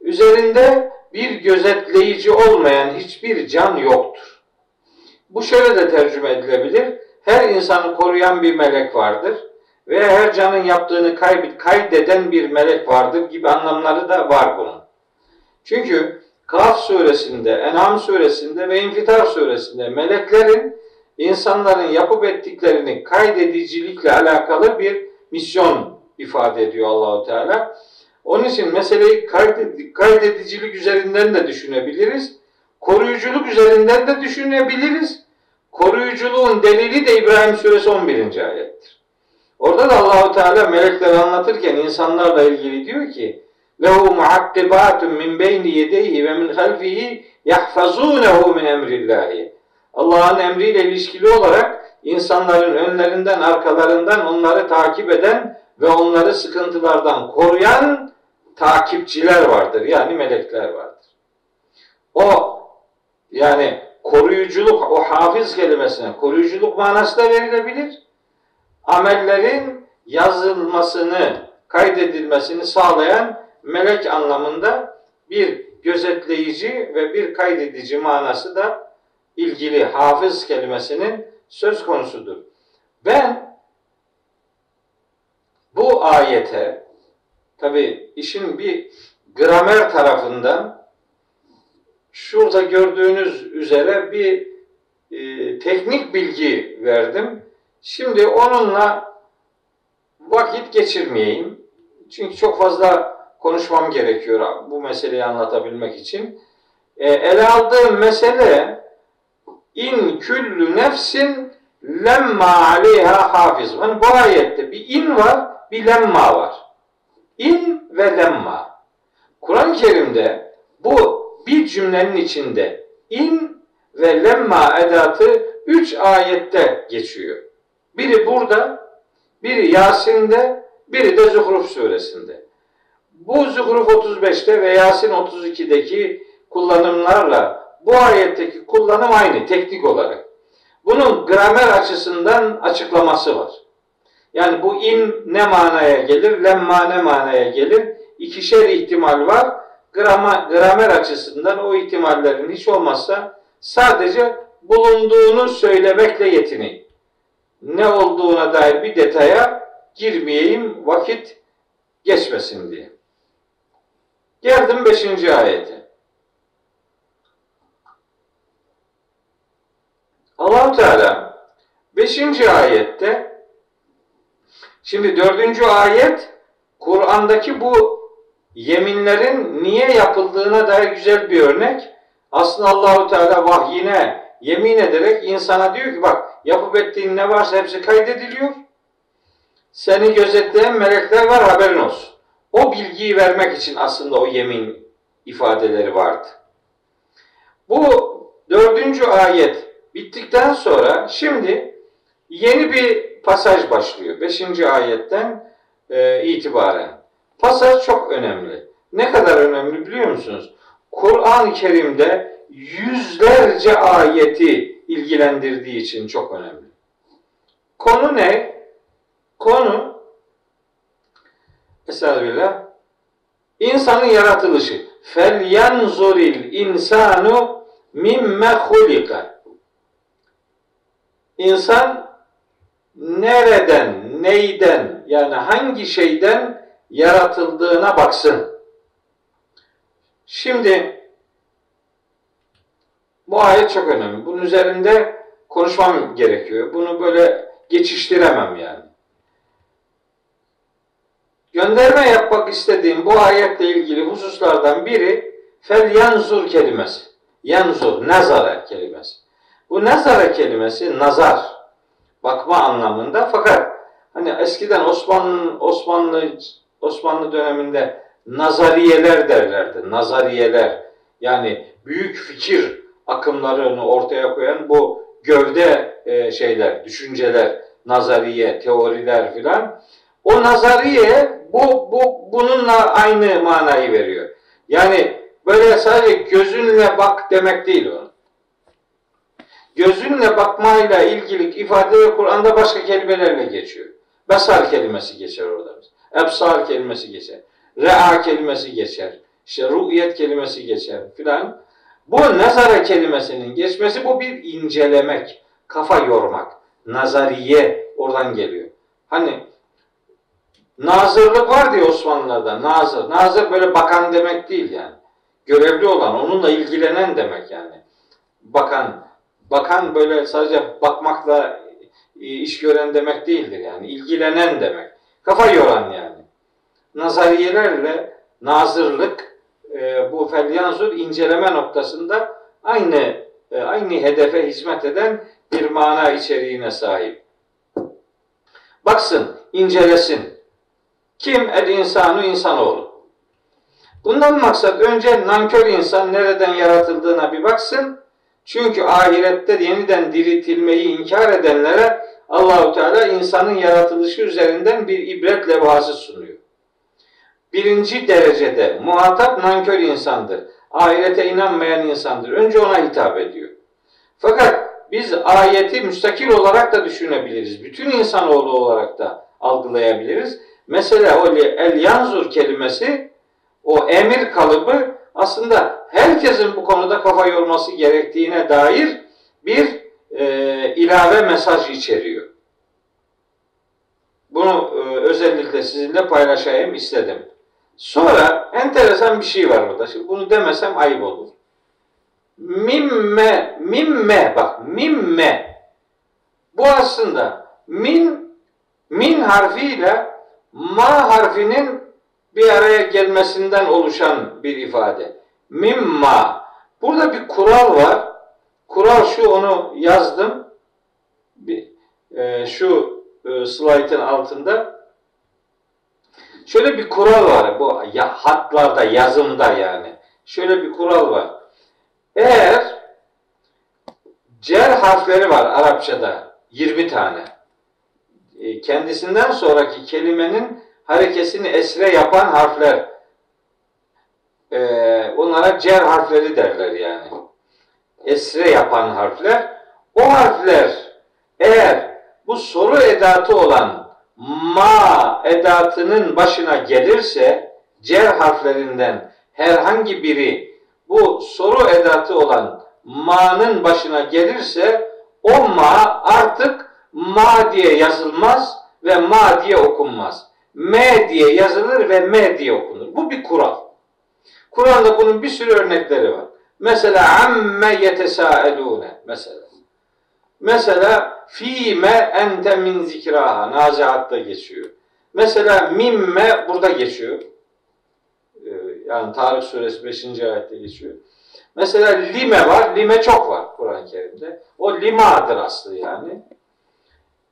Üzerinde bir gözetleyici olmayan hiçbir can yoktur. Bu şöyle de tercüme edilebilir. Her insanı koruyan bir melek vardır veya her canın yaptığını kaydeden bir melek vardır gibi anlamları da var bunun. Çünkü Kaf suresinde, En'am suresinde ve İnfitar suresinde meleklerin insanların yapıp ettiklerini kaydedicilikle alakalı bir misyon ifade ediyor Allahu Teala. Onun için meseleyi kaydedicilik üzerinden de düşünebiliriz. Koruyuculuk üzerinden de düşünebiliriz. Koruyuculuğun delili de İbrahim Suresi 11. ayettir. Orada da Allahu Teala melekleri anlatırken insanlarla ilgili diyor ki: "Lehu muakkibatun min beyni yedeyhi ve min halfihi yahfazunehu min emrillahi." Allah'ın emriyle ilişkili olarak insanların önlerinden, arkalarından onları takip eden ve onları sıkıntılardan koruyan takipçiler vardır. Yani melekler vardır. O yani koruyuculuk, o hafız kelimesine koruyuculuk manası da verilebilir. Amellerin yazılmasını, kaydedilmesini sağlayan melek anlamında bir gözetleyici ve bir kaydedici manası da ilgili hafız kelimesinin söz konusudur. Ben bu ayete tabi işin bir gramer tarafından şurada gördüğünüz üzere bir e, teknik bilgi verdim. Şimdi onunla vakit geçirmeyeyim. Çünkü çok fazla konuşmam gerekiyor bu meseleyi anlatabilmek için. E, ele aldığım mesele in küllü nefsin lemma aleyha hafiz. Yani bu ayette bir in var, bir lemma var. İn ve lemma. Kuran-ı Kerim'de bu bir cümlenin içinde in ve lemma edatı üç ayette geçiyor. Biri burada, biri Yasin'de, biri de Zuhruf suresinde. Bu Zuhruf 35'te ve Yasin 32'deki kullanımlarla bu ayetteki kullanım aynı teknik olarak. Bunun gramer açısından açıklaması var. Yani bu in ne manaya gelir, lemma ne manaya gelir? İkişer ihtimal var. Grama, gramer açısından o ihtimallerin hiç olmazsa sadece bulunduğunu söylemekle yetinin. Ne olduğuna dair bir detaya girmeyeyim vakit geçmesin diye. Geldim beşinci ayete. allah Teala beşinci ayette şimdi dördüncü ayet Kur'an'daki bu yeminlerin niye yapıldığına dair güzel bir örnek. Aslında Allahu Teala vahyine yemin ederek insana diyor ki bak yapıp ettiğin ne varsa hepsi kaydediliyor. Seni gözetleyen melekler var haberin olsun. O bilgiyi vermek için aslında o yemin ifadeleri vardı. Bu dördüncü ayet bittikten sonra şimdi yeni bir pasaj başlıyor. Beşinci ayetten e, itibaren. Pasaj çok önemli. Ne kadar önemli biliyor musunuz? Kur'an-ı Kerim'de yüzlerce ayeti ilgilendirdiği için çok önemli. Konu ne? Konu Estağfirullah. İnsanın yaratılışı. Yanzuril insanu mimme hulika. İnsan nereden, neyden yani hangi şeyden yaratıldığına baksın. Şimdi bu ayet çok önemli. Bunun üzerinde konuşmam gerekiyor. Bunu böyle geçiştiremem yani. Gönderme yapmak istediğim bu ayetle ilgili hususlardan biri fel yanzur kelimesi. Yanzur, nazara kelimesi. Bu nazara kelimesi nazar, bakma anlamında fakat hani eskiden Osmanlı Osmanlı Osmanlı döneminde nazariyeler derlerdi. Nazariyeler yani büyük fikir akımlarını ortaya koyan bu gövde e, şeyler, düşünceler, nazariye, teoriler filan. O nazariye bu, bu bununla aynı manayı veriyor. Yani böyle sadece gözünle bak demek değil o. Gözünle bakmayla ilgili ifade Kur'an'da başka kelimelerle geçiyor. Besar kelimesi geçer orada. Ebsar kelimesi geçer. Re'a kelimesi geçer. işte ru'yet kelimesi geçer filan. Bu nazara kelimesinin geçmesi bu bir incelemek, kafa yormak, nazariye oradan geliyor. Hani nazırlık var diye Osmanlılar'da nazır. Nazır böyle bakan demek değil yani. Görevli olan, onunla ilgilenen demek yani. Bakan, bakan böyle sadece bakmakla iş gören demek değildir yani. İlgilenen demek. Kafa yoran yani. Nazariyelerle nazırlık e, bu felyanzur inceleme noktasında aynı e, aynı hedefe hizmet eden bir mana içeriğine sahip. Baksın, incelesin. Kim? El insanu insanoğlu. Bundan maksat önce nankör insan nereden yaratıldığına bir baksın. Çünkü ahirette yeniden diriltilmeyi inkar edenlere Allahu Teala insanın yaratılışı üzerinden bir ibret levhası sunuyor. Birinci derecede muhatap nankör insandır. Ahirete inanmayan insandır. Önce ona hitap ediyor. Fakat biz ayeti müstakil olarak da düşünebiliriz. Bütün insanoğlu olarak da algılayabiliriz. Mesela o el yanzur kelimesi o emir kalıbı aslında herkesin bu konuda kafa yorması gerektiğine dair bir e, ilave mesaj içeriyor. Bunu e, özellikle sizinle paylaşayım istedim. Sonra enteresan bir şey var orada. Şimdi bunu demesem ayıp olur. Mimme, mimme bak mimme. Bu aslında min min harfiyle ma harfinin bir araya gelmesinden oluşan bir ifade. Mimma. Burada bir kural var. Kural şu onu yazdım. Bir, e, şu e, slaytın altında. Şöyle bir kural var bu ya, hatlarda, yazımda yani. Şöyle bir kural var. Eğer cer harfleri var Arapçada 20 tane. E, kendisinden sonraki kelimenin harekesini esre yapan harfler e, onlara cer harfleri derler yani. Esre yapan harfler. O harfler eğer bu soru edatı olan ma edatının başına gelirse cer harflerinden herhangi biri bu soru edatı olan ma'nın başına gelirse o ma artık ma diye yazılmaz ve ma diye okunmaz. M diye yazılır ve M diye okunur. Bu bir kural. Kur'an'da bunun bir sürü örnekleri var. Mesela amme yetesaelune mesela. Mesela fîme ente min zikraha nazihatta geçiyor. Mesela mimme burada geçiyor. Ee, yani Tarık suresi 5. ayette geçiyor. Mesela lime var. Lime çok var Kur'an-ı Kerim'de. O limadır aslı yani.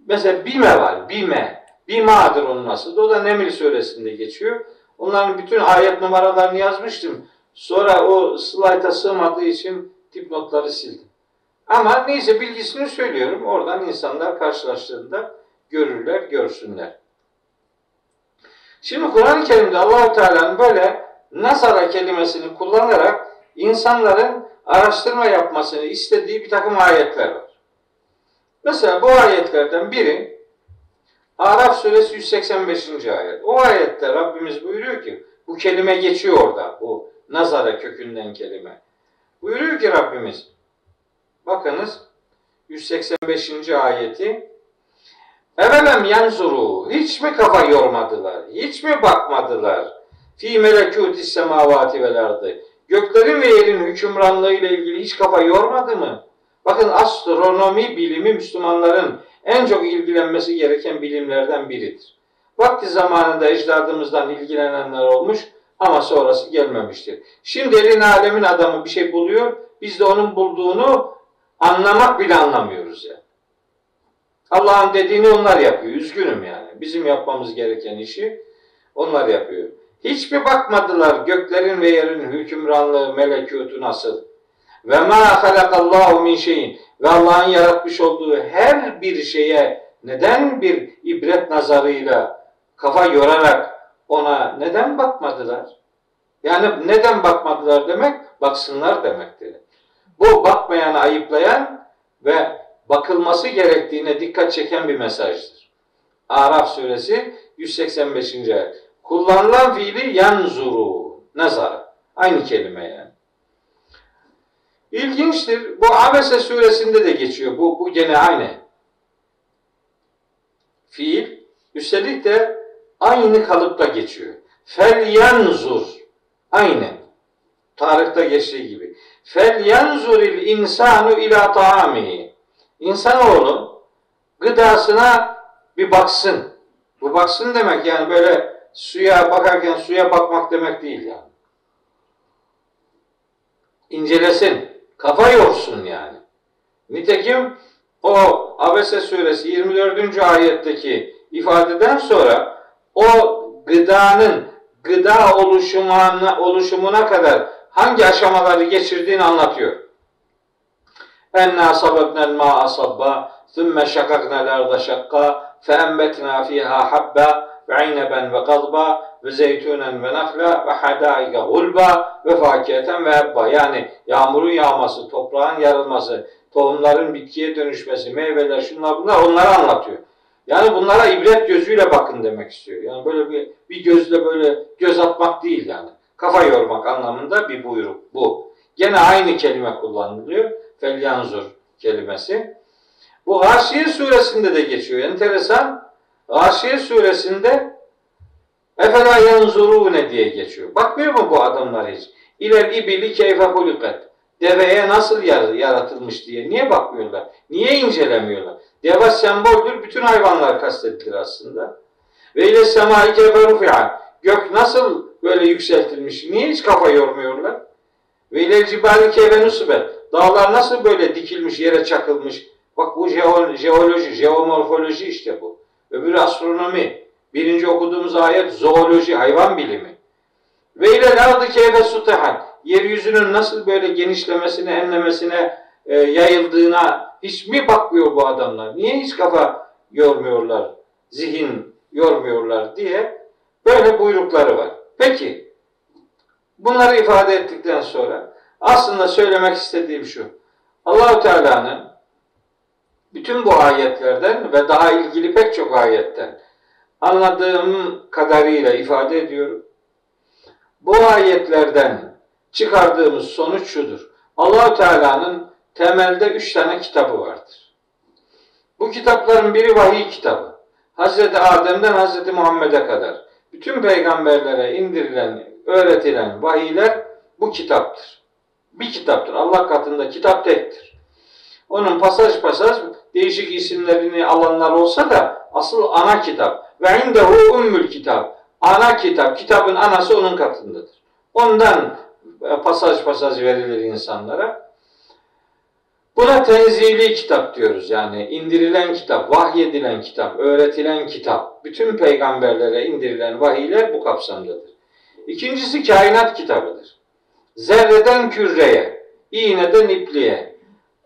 Mesela bime var. Bime. Bima'dır onun aslı. O da Nemil suresinde geçiyor. Onların bütün ayet numaralarını yazmıştım. Sonra o slayta sığmadığı için dipnotları sildim. Ama neyse bilgisini söylüyorum. Oradan insanlar karşılaştığında görürler, görsünler. Şimdi Kur'an-ı Kerim'de Allahu Teala'nın böyle nazara kelimesini kullanarak insanların araştırma yapmasını istediği bir takım ayetler var. Mesela bu ayetlerden biri Araf suresi 185. ayet. O ayette Rabbimiz buyuruyor ki bu kelime geçiyor orada. Bu nazara kökünden kelime. Buyuruyor ki Rabbimiz bakınız 185. ayeti Evelem yanzuru hiç mi kafa yormadılar? Hiç mi bakmadılar? Fi melekutis semavati vel ardı. Göklerin ve yerin hükümranlığı ile ilgili hiç kafa yormadı mı? Bakın astronomi bilimi Müslümanların en çok ilgilenmesi gereken bilimlerden biridir. Vakti zamanında ecdadımızdan ilgilenenler olmuş ama sonrası gelmemiştir. Şimdi elin alemin adamı bir şey buluyor, biz de onun bulduğunu anlamak bile anlamıyoruz yani. Allah'ın dediğini onlar yapıyor. Üzgünüm yani. Bizim yapmamız gereken işi onlar yapıyor. Hiçbir bakmadılar göklerin ve yerin hükümranlığı, melekutu nasıl? Ve ma halakallahu min şeyin. Ve Allah'ın yaratmış olduğu her bir şeye neden bir ibret nazarıyla kafa yorarak ona neden bakmadılar? Yani neden bakmadılar demek? Baksınlar demektir. Bu bakmayanı ayıplayan ve bakılması gerektiğine dikkat çeken bir mesajdır. Araf suresi 185. ayet. Kullanılan fiili yanzuru, nazara. Aynı kelime yani. İlginçtir. Bu Abese suresinde de geçiyor. Bu, bu gene aynı. Fiil. Üstelik de aynı kalıpta geçiyor. Fel yanzur. Aynı. Tarihte geçtiği gibi. Fel yanzuril insanu ila taamihi. İnsanoğlu gıdasına bir baksın. Bu baksın demek yani böyle suya bakarken suya bakmak demek değil yani. İncelesin. Kafa yorsun yani. Nitekim o Abese suresi 24. ayetteki ifadeden sonra o gıdanın gıda oluşumuna, oluşumuna kadar hangi aşamaları geçirdiğini anlatıyor. Enna sababnel ma'a sabba thumme şakaknel arda şakka fe embetna fiha habba ve ineben ve gazba ve zeytunen ve nafla ve hadaika gulba ve fakiyeten ve ebba. Yani yağmurun yağması, toprağın yarılması, tohumların bitkiye dönüşmesi, meyveler, şunlar bunlar onları anlatıyor. Yani bunlara ibret gözüyle bakın demek istiyor. Yani böyle bir, bir gözle böyle göz atmak değil yani. Kafa yormak anlamında bir buyruk bu. Gene aynı kelime kullanılıyor. Felyanzur kelimesi. Bu Gâşiye suresinde de geçiyor. Enteresan. Gâşiye suresinde Efela yanzurune diye geçiyor. Bakmıyor mu bu adamlar hiç? İler ibili keyfe hulikat. Deveye nasıl yaratılmış diye. Niye bakmıyorlar? Niye incelemiyorlar? Deve semboldür. Bütün hayvanlar kastedilir aslında. Ve ile semai keyfe. Gök nasıl böyle yükseltilmiş? Niye hiç kafa yormuyorlar? Ve ile cibali keyfe nusubet. Dağlar nasıl böyle dikilmiş, yere çakılmış? Bak bu jeoloji, jeomorfoloji işte bu. Öbürü astronomi. Birinci okuduğumuz ayet zooloji, hayvan bilimi. Ve ile ardı keyfe sutahat. Yeryüzünün nasıl böyle genişlemesine, enlemesine, e, yayıldığına hiç mi bakmıyor bu adamlar? Niye hiç kafa yormuyorlar, zihin yormuyorlar diye böyle buyrukları var. Peki, bunları ifade ettikten sonra aslında söylemek istediğim şu. Allahu Teala'nın bütün bu ayetlerden ve daha ilgili pek çok ayetten anladığım kadarıyla ifade ediyorum. Bu ayetlerden çıkardığımız sonuç şudur. Allahu Teala'nın temelde üç tane kitabı vardır. Bu kitapların biri vahiy kitabı. Hazreti Adem'den Hazreti Muhammed'e kadar bütün peygamberlere indirilen, öğretilen vahiyler bu kitaptır. Bir kitaptır. Allah katında kitap tektir. Onun pasaj pasaj değişik isimlerini alanlar olsa da asıl ana kitap. Ve indehu ummül kitap. Ana kitap. Kitabın anası onun katındadır. Ondan e, pasaj pasaj verilir insanlara. Buna tenzili kitap diyoruz. Yani indirilen kitap, vahyedilen kitap, öğretilen kitap. Bütün peygamberlere indirilen vahiyler bu kapsamdadır. İkincisi kainat kitabıdır. Zerreden küreye, iğneden ipliğe.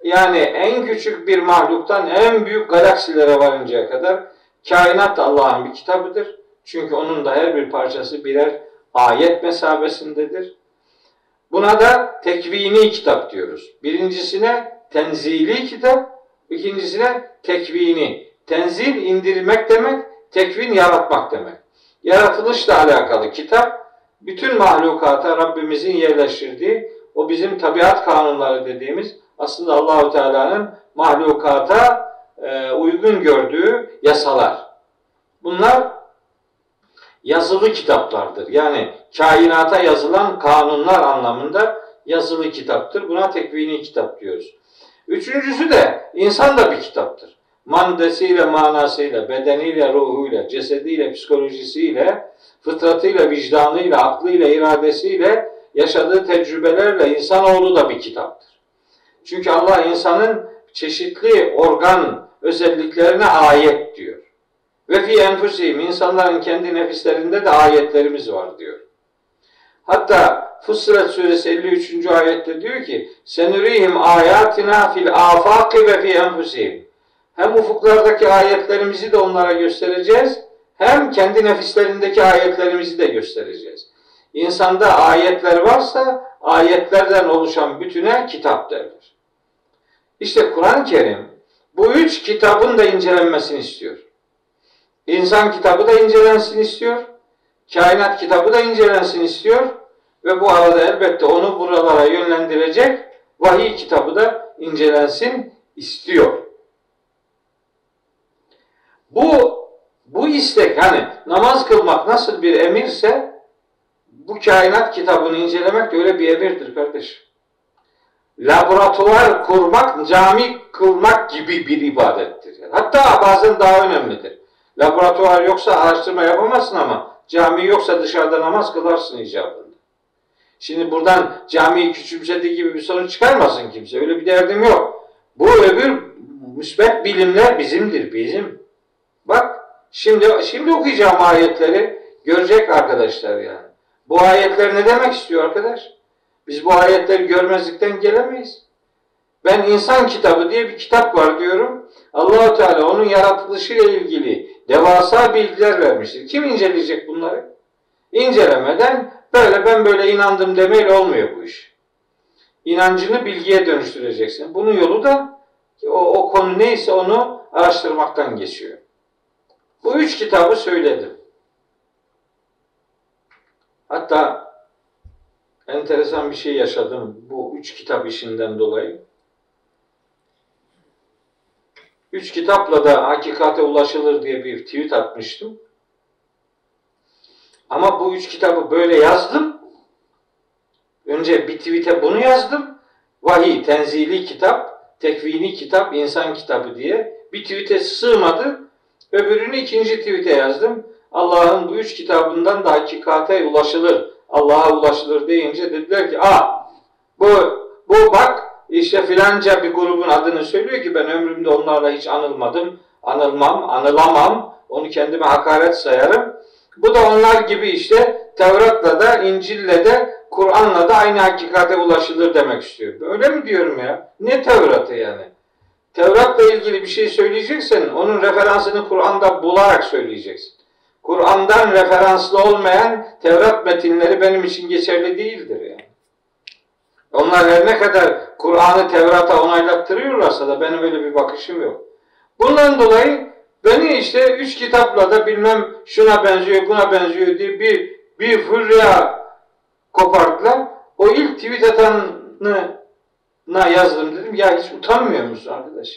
Yani en küçük bir mahluktan en büyük galaksilere varıncaya kadar kainat Allah'ın bir kitabıdır. Çünkü onun da her bir parçası birer ayet mesabesindedir. Buna da tekvini kitap diyoruz. Birincisine tenzili kitap, ikincisine tekvini. Tenzil indirmek demek, tekvin yaratmak demek. Yaratılışla alakalı kitap, bütün mahlukata Rabbimizin yerleştirdiği, o bizim tabiat kanunları dediğimiz aslında Allahu Teala'nın mahlukata e, uygun gördüğü yasalar. Bunlar yazılı kitaplardır. Yani kainata yazılan kanunlar anlamında yazılı kitaptır. Buna tekvini kitap diyoruz. Üçüncüsü de insan da bir kitaptır. Mandesiyle, manasıyla, bedeniyle, ruhuyla, cesediyle, psikolojisiyle, fıtratıyla, vicdanıyla, aklıyla, iradesiyle, yaşadığı tecrübelerle insanoğlu da bir kitaptır. Çünkü Allah insanın çeşitli organ özelliklerine ayet diyor. Ve fi enfusihim insanların kendi nefislerinde de ayetlerimiz var diyor. Hatta Fussilet suresi 53. ayette diyor ki senurihim ayatina fil afaki ve fi enfusihim. Hem ufuklardaki ayetlerimizi de onlara göstereceğiz hem kendi nefislerindeki ayetlerimizi de göstereceğiz. İnsanda ayetler varsa ayetlerden oluşan bütüne kitap derler. İşte Kur'an-ı Kerim bu üç kitabın da incelenmesini istiyor. İnsan kitabı da incelensin istiyor. Kainat kitabı da incelensin istiyor. Ve bu arada elbette onu buralara yönlendirecek vahiy kitabı da incelensin istiyor. Bu bu istek hani namaz kılmak nasıl bir emirse bu kainat kitabını incelemek de öyle bir emirdir kardeş. Laboratuvar kurmak, cami kılmak gibi bir ibadettir. Hatta bazen daha önemlidir. Laboratuvar yoksa araştırma yapamazsın ama cami yoksa dışarıda namaz kılarsın icabında. Şimdi buradan camiyi küçümsediği gibi bir sonuç çıkarmasın kimse. Öyle bir derdim yok. Bu öbür müsbet bilimler bizimdir, bizim. Bak şimdi şimdi okuyacağım ayetleri görecek arkadaşlar yani. Bu ayetler ne demek istiyor arkadaş? Biz bu ayetleri görmezlikten gelemeyiz. Ben insan kitabı diye bir kitap var diyorum. Allahu Teala onun yaratılışıyla ilgili devasa bilgiler vermiştir. Kim inceleyecek bunları? İncelemeden böyle ben böyle inandım demeyle olmuyor bu iş. İnancını bilgiye dönüştüreceksin. Bunun yolu da o, o konu neyse onu araştırmaktan geçiyor. Bu üç kitabı söyledim. Hatta enteresan bir şey yaşadım bu üç kitap işinden dolayı. Üç kitapla da hakikate ulaşılır diye bir tweet atmıştım. Ama bu üç kitabı böyle yazdım. Önce bir tweet'e bunu yazdım. Vahiy, tenzili kitap, tekvini kitap, insan kitabı diye. Bir tweet'e sığmadı. Öbürünü ikinci tweet'e yazdım. Allah'ın bu üç kitabından da hakikate ulaşılır. Allah'a ulaşılır deyince dediler ki ah bu, bu bak işte filanca bir grubun adını söylüyor ki ben ömrümde onlarla hiç anılmadım. Anılmam, anılamam. Onu kendime hakaret sayarım. Bu da onlar gibi işte Tevrat'la da, İncil'le de, Kur'an'la da aynı hakikate ulaşılır demek istiyor. Öyle mi diyorum ya? Ne Tevrat'ı yani? Tevrat'la ilgili bir şey söyleyeceksen onun referansını Kur'an'da bularak söyleyeceksin. Kur'an'dan referanslı olmayan Tevrat metinleri benim için geçerli değildir yani. Onlar her ne kadar Kur'an'ı Tevrat'a onaylattırıyorlarsa da benim öyle bir bakışım yok. Bundan dolayı beni işte üç kitapla da bilmem şuna benziyor buna benziyor diye bir bir fırya kopardılar. O ilk tweet atanı yazdım dedim. Ya hiç utanmıyor musun arkadaş?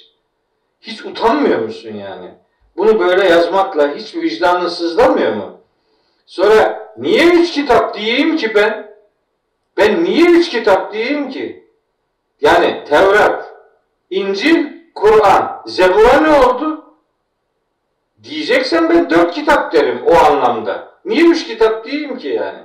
Hiç utanmıyor musun yani? Bunu böyle yazmakla hiç vicdanın sızlamıyor mu? Sonra niye üç kitap diyeyim ki ben? Ben niye üç kitap diyeyim ki? Yani Tevrat, İncil, Kur'an, Zebur'a ne oldu? Diyeceksen ben dört kitap derim o anlamda. Niye üç kitap diyeyim ki yani?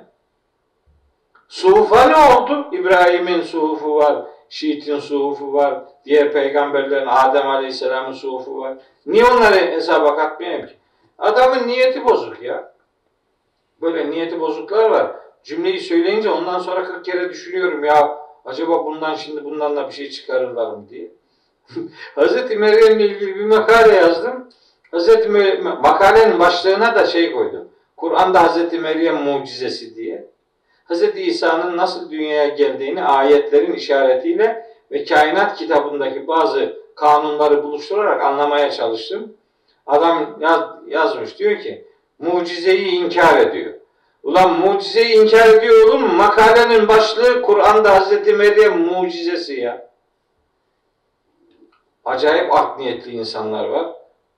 Suhufa ne oldu? İbrahim'in suhufu var, Şiit'in suhufu var, diğer peygamberlerin Adem Aleyhisselam'ın suhufu var. Niye onları hesaba katmayayım ki? Adamın niyeti bozuk ya. Böyle niyeti bozuklar var. Cümleyi söyleyince ondan sonra 40 kere düşünüyorum ya acaba bundan şimdi bundan da bir şey çıkarırlar mı diye. Hazreti Meryem'le ilgili bir makale yazdım. Hazreti Meryem, makalenin başlığına da şey koydum. Kur'an'da Hazreti Meryem mucizesi diye. Hz. İsa'nın nasıl dünyaya geldiğini ayetlerin işaretiyle ve kainat kitabındaki bazı kanunları buluşturarak anlamaya çalıştım. Adam yaz, yazmış diyor ki mucizeyi inkar ediyor. Ulan mucizeyi inkar ediyor oğlum makalenin başlığı Kur'an'da Hz. Meryem mucizesi ya. Acayip art niyetli insanlar var.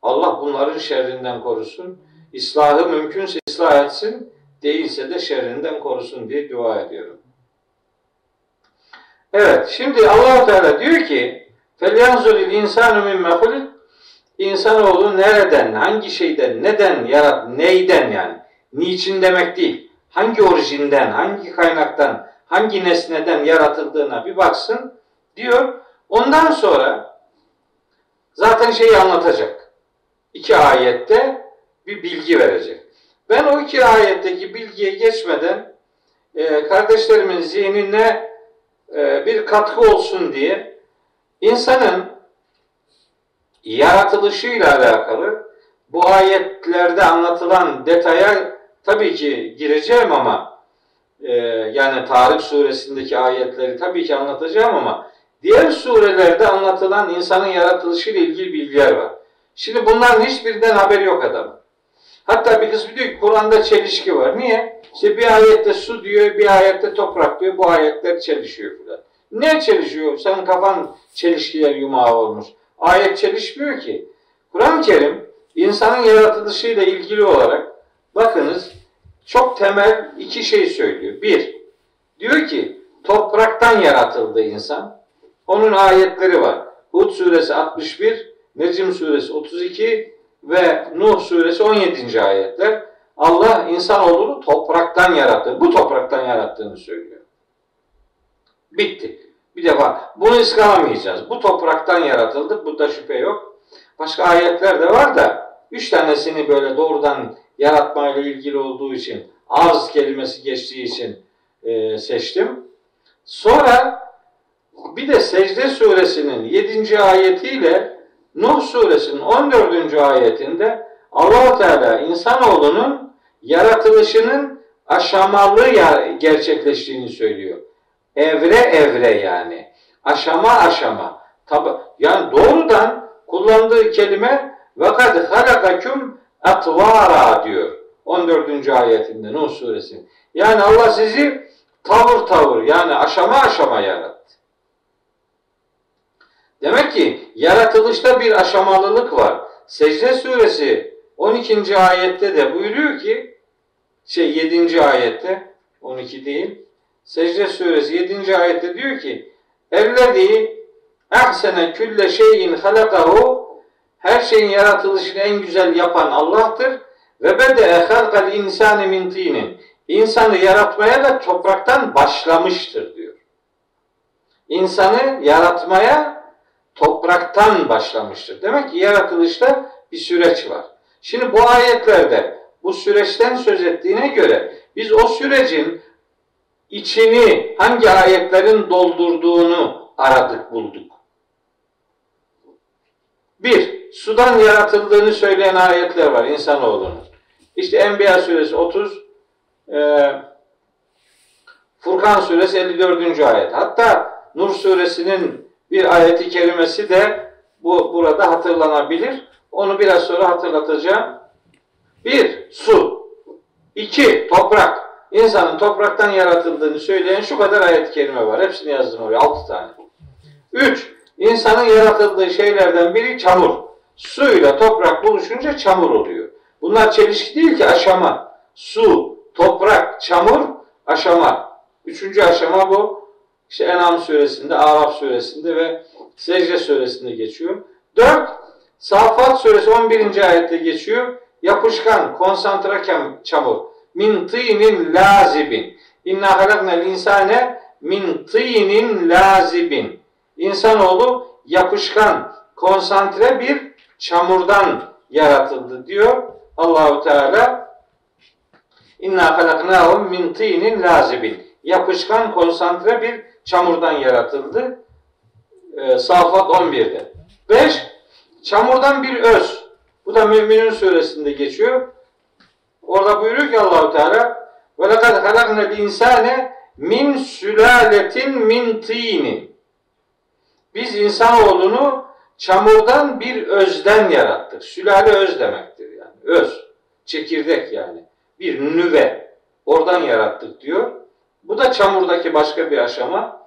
Allah bunların şerrinden korusun. İslahı mümkünse ıslah etsin değilse de şerrinden korusun diye dua ediyorum. Evet, şimdi allah Teala diyor ki فَلْيَنْزُلِ الْاِنْسَانُ مِنْ مَخُلِقٍ İnsanoğlu nereden, hangi şeyden, neden yarat, neyden yani, niçin demek değil, hangi orijinden, hangi kaynaktan, hangi nesneden yaratıldığına bir baksın diyor. Ondan sonra zaten şeyi anlatacak. İki ayette bir bilgi verecek. Ben o iki ayetteki bilgiye geçmeden e, kardeşlerimin zihnine e, bir katkı olsun diye insanın yaratılışıyla alakalı bu ayetlerde anlatılan detaya tabii ki gireceğim ama e, yani Tarık suresindeki ayetleri tabii ki anlatacağım ama diğer surelerde anlatılan insanın yaratılışıyla ilgili bilgiler var. Şimdi bunların hiçbirinden haberi yok adamın. Hatta bir kısmı diyor ki Kur'an'da çelişki var. Niye? İşte bir ayette su diyor, bir ayette toprak diyor. Bu ayetler çelişiyor filan. Ne çelişiyor? Senin kafan çelişkiler yumağı olmuş. Ayet çelişmiyor ki. Kur'an-ı Kerim insanın yaratılışıyla ilgili olarak bakınız çok temel iki şey söylüyor. Bir, diyor ki topraktan yaratıldı insan. Onun ayetleri var. Hud suresi 61, Necim suresi 32 ve Nuh suresi 17. ayetler. Allah insanoğlunu topraktan yarattı. Bu topraktan yarattığını söylüyor. Bitti. Bir defa bunu ıskalamayacağız. Bu topraktan yaratıldık. Bunda şüphe yok. Başka ayetler de var da üç tanesini böyle doğrudan yaratmayla ilgili olduğu için arz kelimesi geçtiği için e, seçtim. Sonra bir de Secde suresinin 7. ayetiyle Nuh suresinin 14. ayetinde allah Teala insanoğlunun yaratılışının aşamalı gerçekleştiğini söylüyor. Evre evre yani. Aşama aşama. Tabi yani doğrudan kullandığı kelime ve kad halakakum atvara diyor. 14. ayetinde Nuh suresi. Yani Allah sizi tavır tavır yani aşama aşama yarattı. Demek ki yaratılışta bir aşamalılık var. Secde suresi 12. ayette de buyuruyor ki şey 7. ayette 12 değil. Secde suresi 7. ayette diyor ki Ellezî ehsene külle şeyin halakahu her şeyin yaratılışını en güzel yapan Allah'tır. Ve bede halkal insani min tinin. İnsanı yaratmaya da topraktan başlamıştır diyor. İnsanı yaratmaya topraktan başlamıştır. Demek ki yaratılışta bir süreç var. Şimdi bu ayetlerde bu süreçten söz ettiğine göre biz o sürecin içini hangi ayetlerin doldurduğunu aradık bulduk. Bir, sudan yaratıldığını söyleyen ayetler var insanoğlunun. İşte Enbiya suresi 30, e, Furkan suresi 54. ayet. Hatta Nur suresinin bir ayeti kerimesi de bu burada hatırlanabilir. Onu biraz sonra hatırlatacağım. Bir, su. İki, toprak. İnsanın topraktan yaratıldığını söyleyen şu kadar ayet-i kerime var. Hepsini yazdım oraya. Altı tane. Üç, insanın yaratıldığı şeylerden biri çamur. Suyla toprak buluşunca çamur oluyor. Bunlar çelişki değil ki aşama. Su, toprak, çamur, aşama. Üçüncü aşama bu. İşte Enam suresinde, Araf suresinde ve Secde suresinde geçiyor. Dört, Safat suresi 11. ayette geçiyor. Yapışkan, konsantre çamur. Min tînin lazibin. İnna halaknel insane min tînin lazibin. İnsanoğlu yapışkan, konsantre bir çamurdan yaratıldı diyor Allahu Teala. İnna halaknahum min tînin lazibin. Yapışkan, konsantre bir çamurdan yaratıldı. E, Safat 11'de. 5. Çamurdan bir öz. Bu da Müminun suresinde geçiyor. Orada buyuruyor ki Allahu Teala ve lekad halaknel insane min sülaletin min tinin. Biz insanoğlunu çamurdan bir özden yarattık. Sülale öz demektir yani. Öz. Çekirdek yani. Bir nüve. Oradan yarattık diyor. Bu da çamurdaki başka bir aşama.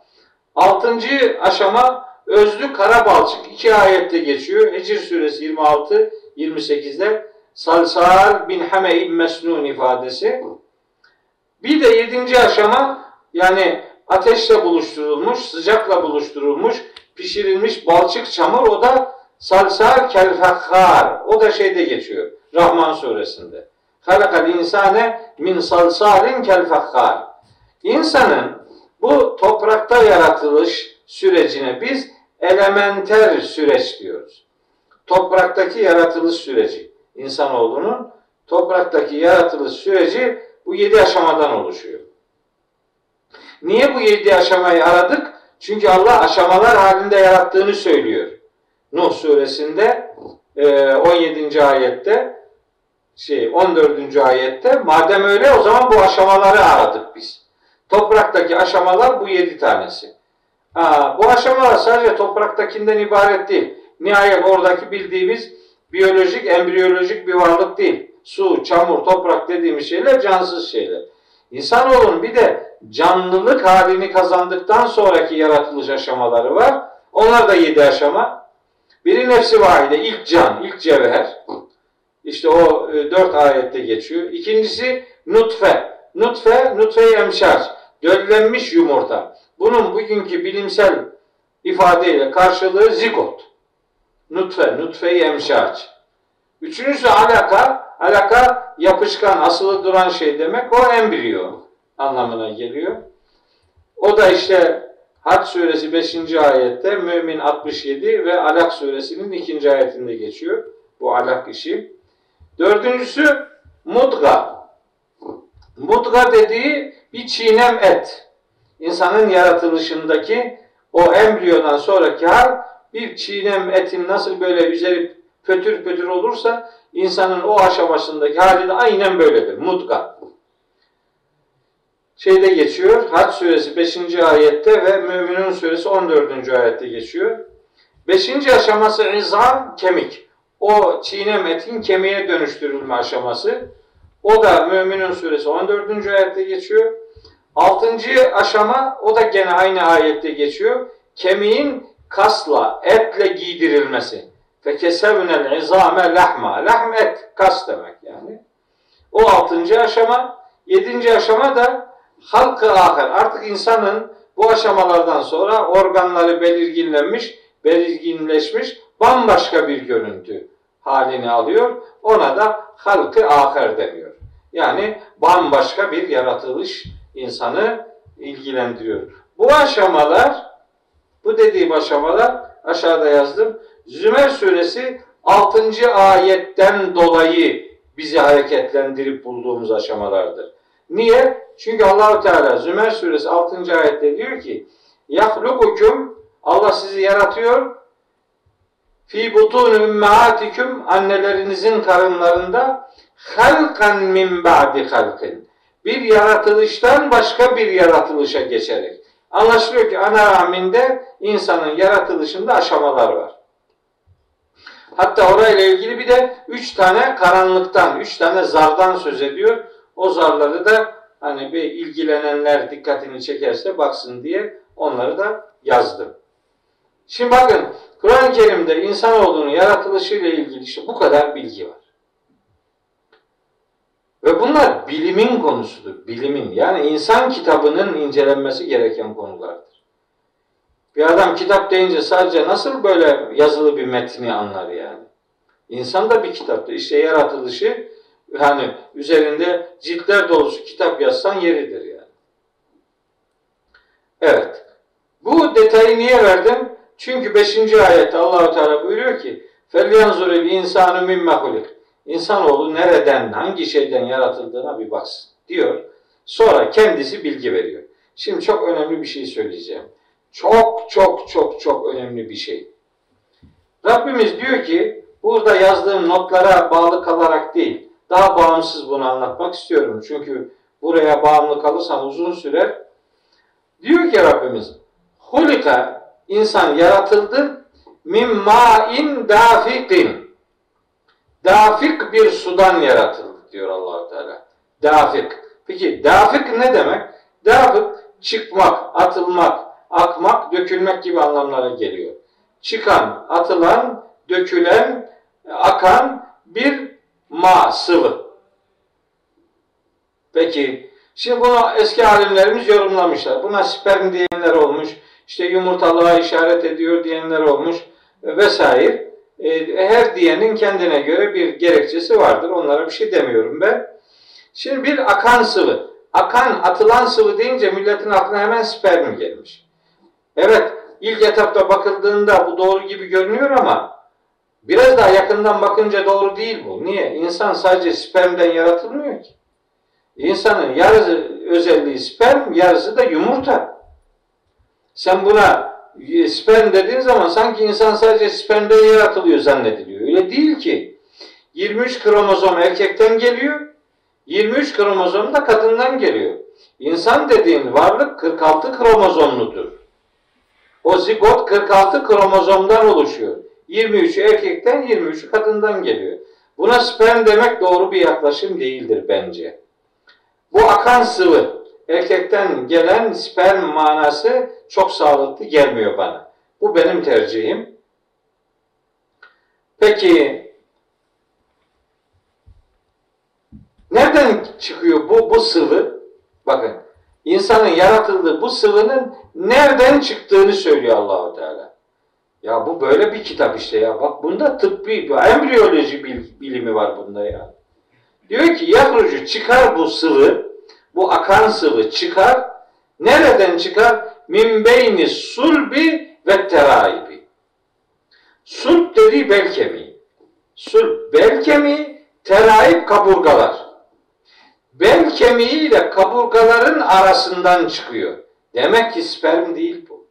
Altıncı aşama özlü kara balçık. iki ayette geçiyor. Hicr suresi 26 28'de salsal bin hame'in mesnun ifadesi. Bir de yedinci aşama yani ateşle buluşturulmuş, sıcakla buluşturulmuş, pişirilmiş balçık çamur o da salsal kelfakhar. O da şeyde geçiyor. Rahman suresinde. Halakal insane min salsalin kelfakhar. İnsanın bu toprakta yaratılış sürecine biz elementer süreç diyoruz. Topraktaki yaratılış süreci insanoğlunun topraktaki yaratılış süreci bu yedi aşamadan oluşuyor. Niye bu yedi aşamayı aradık? Çünkü Allah aşamalar halinde yarattığını söylüyor. Nuh suresinde 17. E, ayette şey 14. ayette madem öyle o zaman bu aşamaları aradık biz. Topraktaki aşamalar bu yedi tanesi. Aa, bu aşamalar sadece topraktakinden ibaret değil. Nihayet oradaki bildiğimiz biyolojik, embriyolojik bir varlık değil. Su, çamur, toprak dediğimiz şeyler cansız şeyler. İnsanoğlunun bir de canlılık halini kazandıktan sonraki yaratılış aşamaları var. Onlar da yedi aşama. Biri nefsi vahide, ilk can, ilk cevher. İşte o e, dört ayette geçiyor. İkincisi nutfe. Nutfe, nutfe emşaç. Döllenmiş yumurta. Bunun bugünkü bilimsel ifadeyle karşılığı zigot. Nutfe, nutfe-i emşaç. Üçüncüsü alaka. Alaka yapışkan, asılı duran şey demek. O embriyo anlamına geliyor. O da işte Hac suresi 5. ayette, Mümin 67 ve Alak suresinin 2. ayetinde geçiyor. Bu alak işi. Dördüncüsü mudga. Mudga dediği bir çiğnem et. İnsanın yaratılışındaki o embriyodan sonraki hal bir çiğnem etin nasıl böyle üzeri pötür pötür olursa insanın o aşamasındaki hali de aynen böyledir. Mudga. Şeyde geçiyor. Hac suresi 5. ayette ve Müminun suresi 14. ayette geçiyor. 5. aşaması izam kemik. O çiğnem etin kemiğe dönüştürülme aşaması. O da Müminun suresi 14. ayette geçiyor. Altıncı aşama o da gene aynı ayette geçiyor. Kemiğin kasla, etle giydirilmesi. Fekesevnel izame lahma. Lahm et, kas demek yani. O altıncı aşama. Yedinci aşama da halkı ahir. Artık insanın bu aşamalardan sonra organları belirginlenmiş, belirginleşmiş bambaşka bir görüntü halini alıyor. Ona da halkı ahir deniyor. Yani bambaşka bir yaratılış insanı ilgilendiriyor. Bu aşamalar, bu dediğim aşamalar aşağıda yazdım. Zümer suresi 6. ayetten dolayı bizi hareketlendirip bulduğumuz aşamalardır. Niye? Çünkü Allahu Teala Zümer suresi 6. ayette diyor ki: "Yahlukukum Allah sizi yaratıyor. Fi butun ümmahatikum annelerinizin karınlarında halkan min ba'di halkin bir yaratılıştan başka bir yaratılışa geçerek. Anlaşılıyor ki ana rahminde insanın yaratılışında aşamalar var. Hatta orayla ilgili bir de üç tane karanlıktan, üç tane zardan söz ediyor. O zarları da hani bir ilgilenenler dikkatini çekerse baksın diye onları da yazdım. Şimdi bakın Kur'an-ı Kerim'de insanoğlunun yaratılışıyla ilgili işte bu kadar bilgi var. Ve bunlar bilimin konusudur. Bilimin. Yani insan kitabının incelenmesi gereken konulardır. Bir adam kitap deyince sadece nasıl böyle yazılı bir metni anlar yani. İnsan da bir kitaptır. İşte yaratılışı yani üzerinde ciltler dolusu kitap yazsan yeridir yani. Evet. Bu detayı niye verdim? Çünkü 5. ayette Allahu Teala buyuruyor ki: "Felyanzuril insanu mimme hulik." İnsanoğlu nereden, hangi şeyden yaratıldığına bir baksın diyor. Sonra kendisi bilgi veriyor. Şimdi çok önemli bir şey söyleyeceğim. Çok çok çok çok önemli bir şey. Rabbimiz diyor ki burada yazdığım notlara bağlı kalarak değil, daha bağımsız bunu anlatmak istiyorum. Çünkü buraya bağımlı kalırsam uzun sürer. Diyor ki Rabbimiz, Hulika insan yaratıldı min ma'in dafikin Dafik bir sudan yaratıldı diyor Allahu Teala. Dafik. Peki dafik ne demek? Dafik çıkmak, atılmak, akmak, dökülmek gibi anlamlara geliyor. Çıkan, atılan, dökülen, akan bir ma, sıvı. Peki, şimdi bunu eski alimlerimiz yorumlamışlar. Buna sperm diyenler olmuş, işte yumurtalığa işaret ediyor diyenler olmuş vesaire. E, her diyenin kendine göre bir gerekçesi vardır. Onlara bir şey demiyorum ben. Şimdi bir akan sıvı. Akan, atılan sıvı deyince milletin aklına hemen sperm gelmiş. Evet, ilk etapta bakıldığında bu doğru gibi görünüyor ama biraz daha yakından bakınca doğru değil bu. Niye? İnsan sadece spermden yaratılmıyor ki. İnsanın yarısı özelliği sperm, yarısı da yumurta. Sen buna sperm dediğin zaman sanki insan sadece spermden yaratılıyor zannediliyor. Öyle değil ki. 23 kromozom erkekten geliyor. 23 kromozom da kadından geliyor. İnsan dediğin varlık 46 kromozomludur. O zigot 46 kromozomdan oluşuyor. 23 erkekten 23 kadından geliyor. Buna sperm demek doğru bir yaklaşım değildir bence. Bu akan sıvı, erkekten gelen sperm manası çok sağlıklı gelmiyor bana. Bu benim tercihim. Peki nereden çıkıyor bu bu sıvı? Bakın insanın yaratıldığı bu sıvının nereden çıktığını söylüyor Allahu Teala. Ya bu böyle bir kitap işte ya. Bak bunda tıbbi, embriyoloji bilimi var bunda ya. Diyor ki yahrucu çıkar bu sıvı, bu akan sıvı çıkar. Nereden çıkar? Min beyni sulbi ve teraibi. Sulp dediği bel kemiği. Sulp bel kemiği, teraib kaburgalar. Bel kemiği ile kaburgaların arasından çıkıyor. Demek ki sperm değil bu.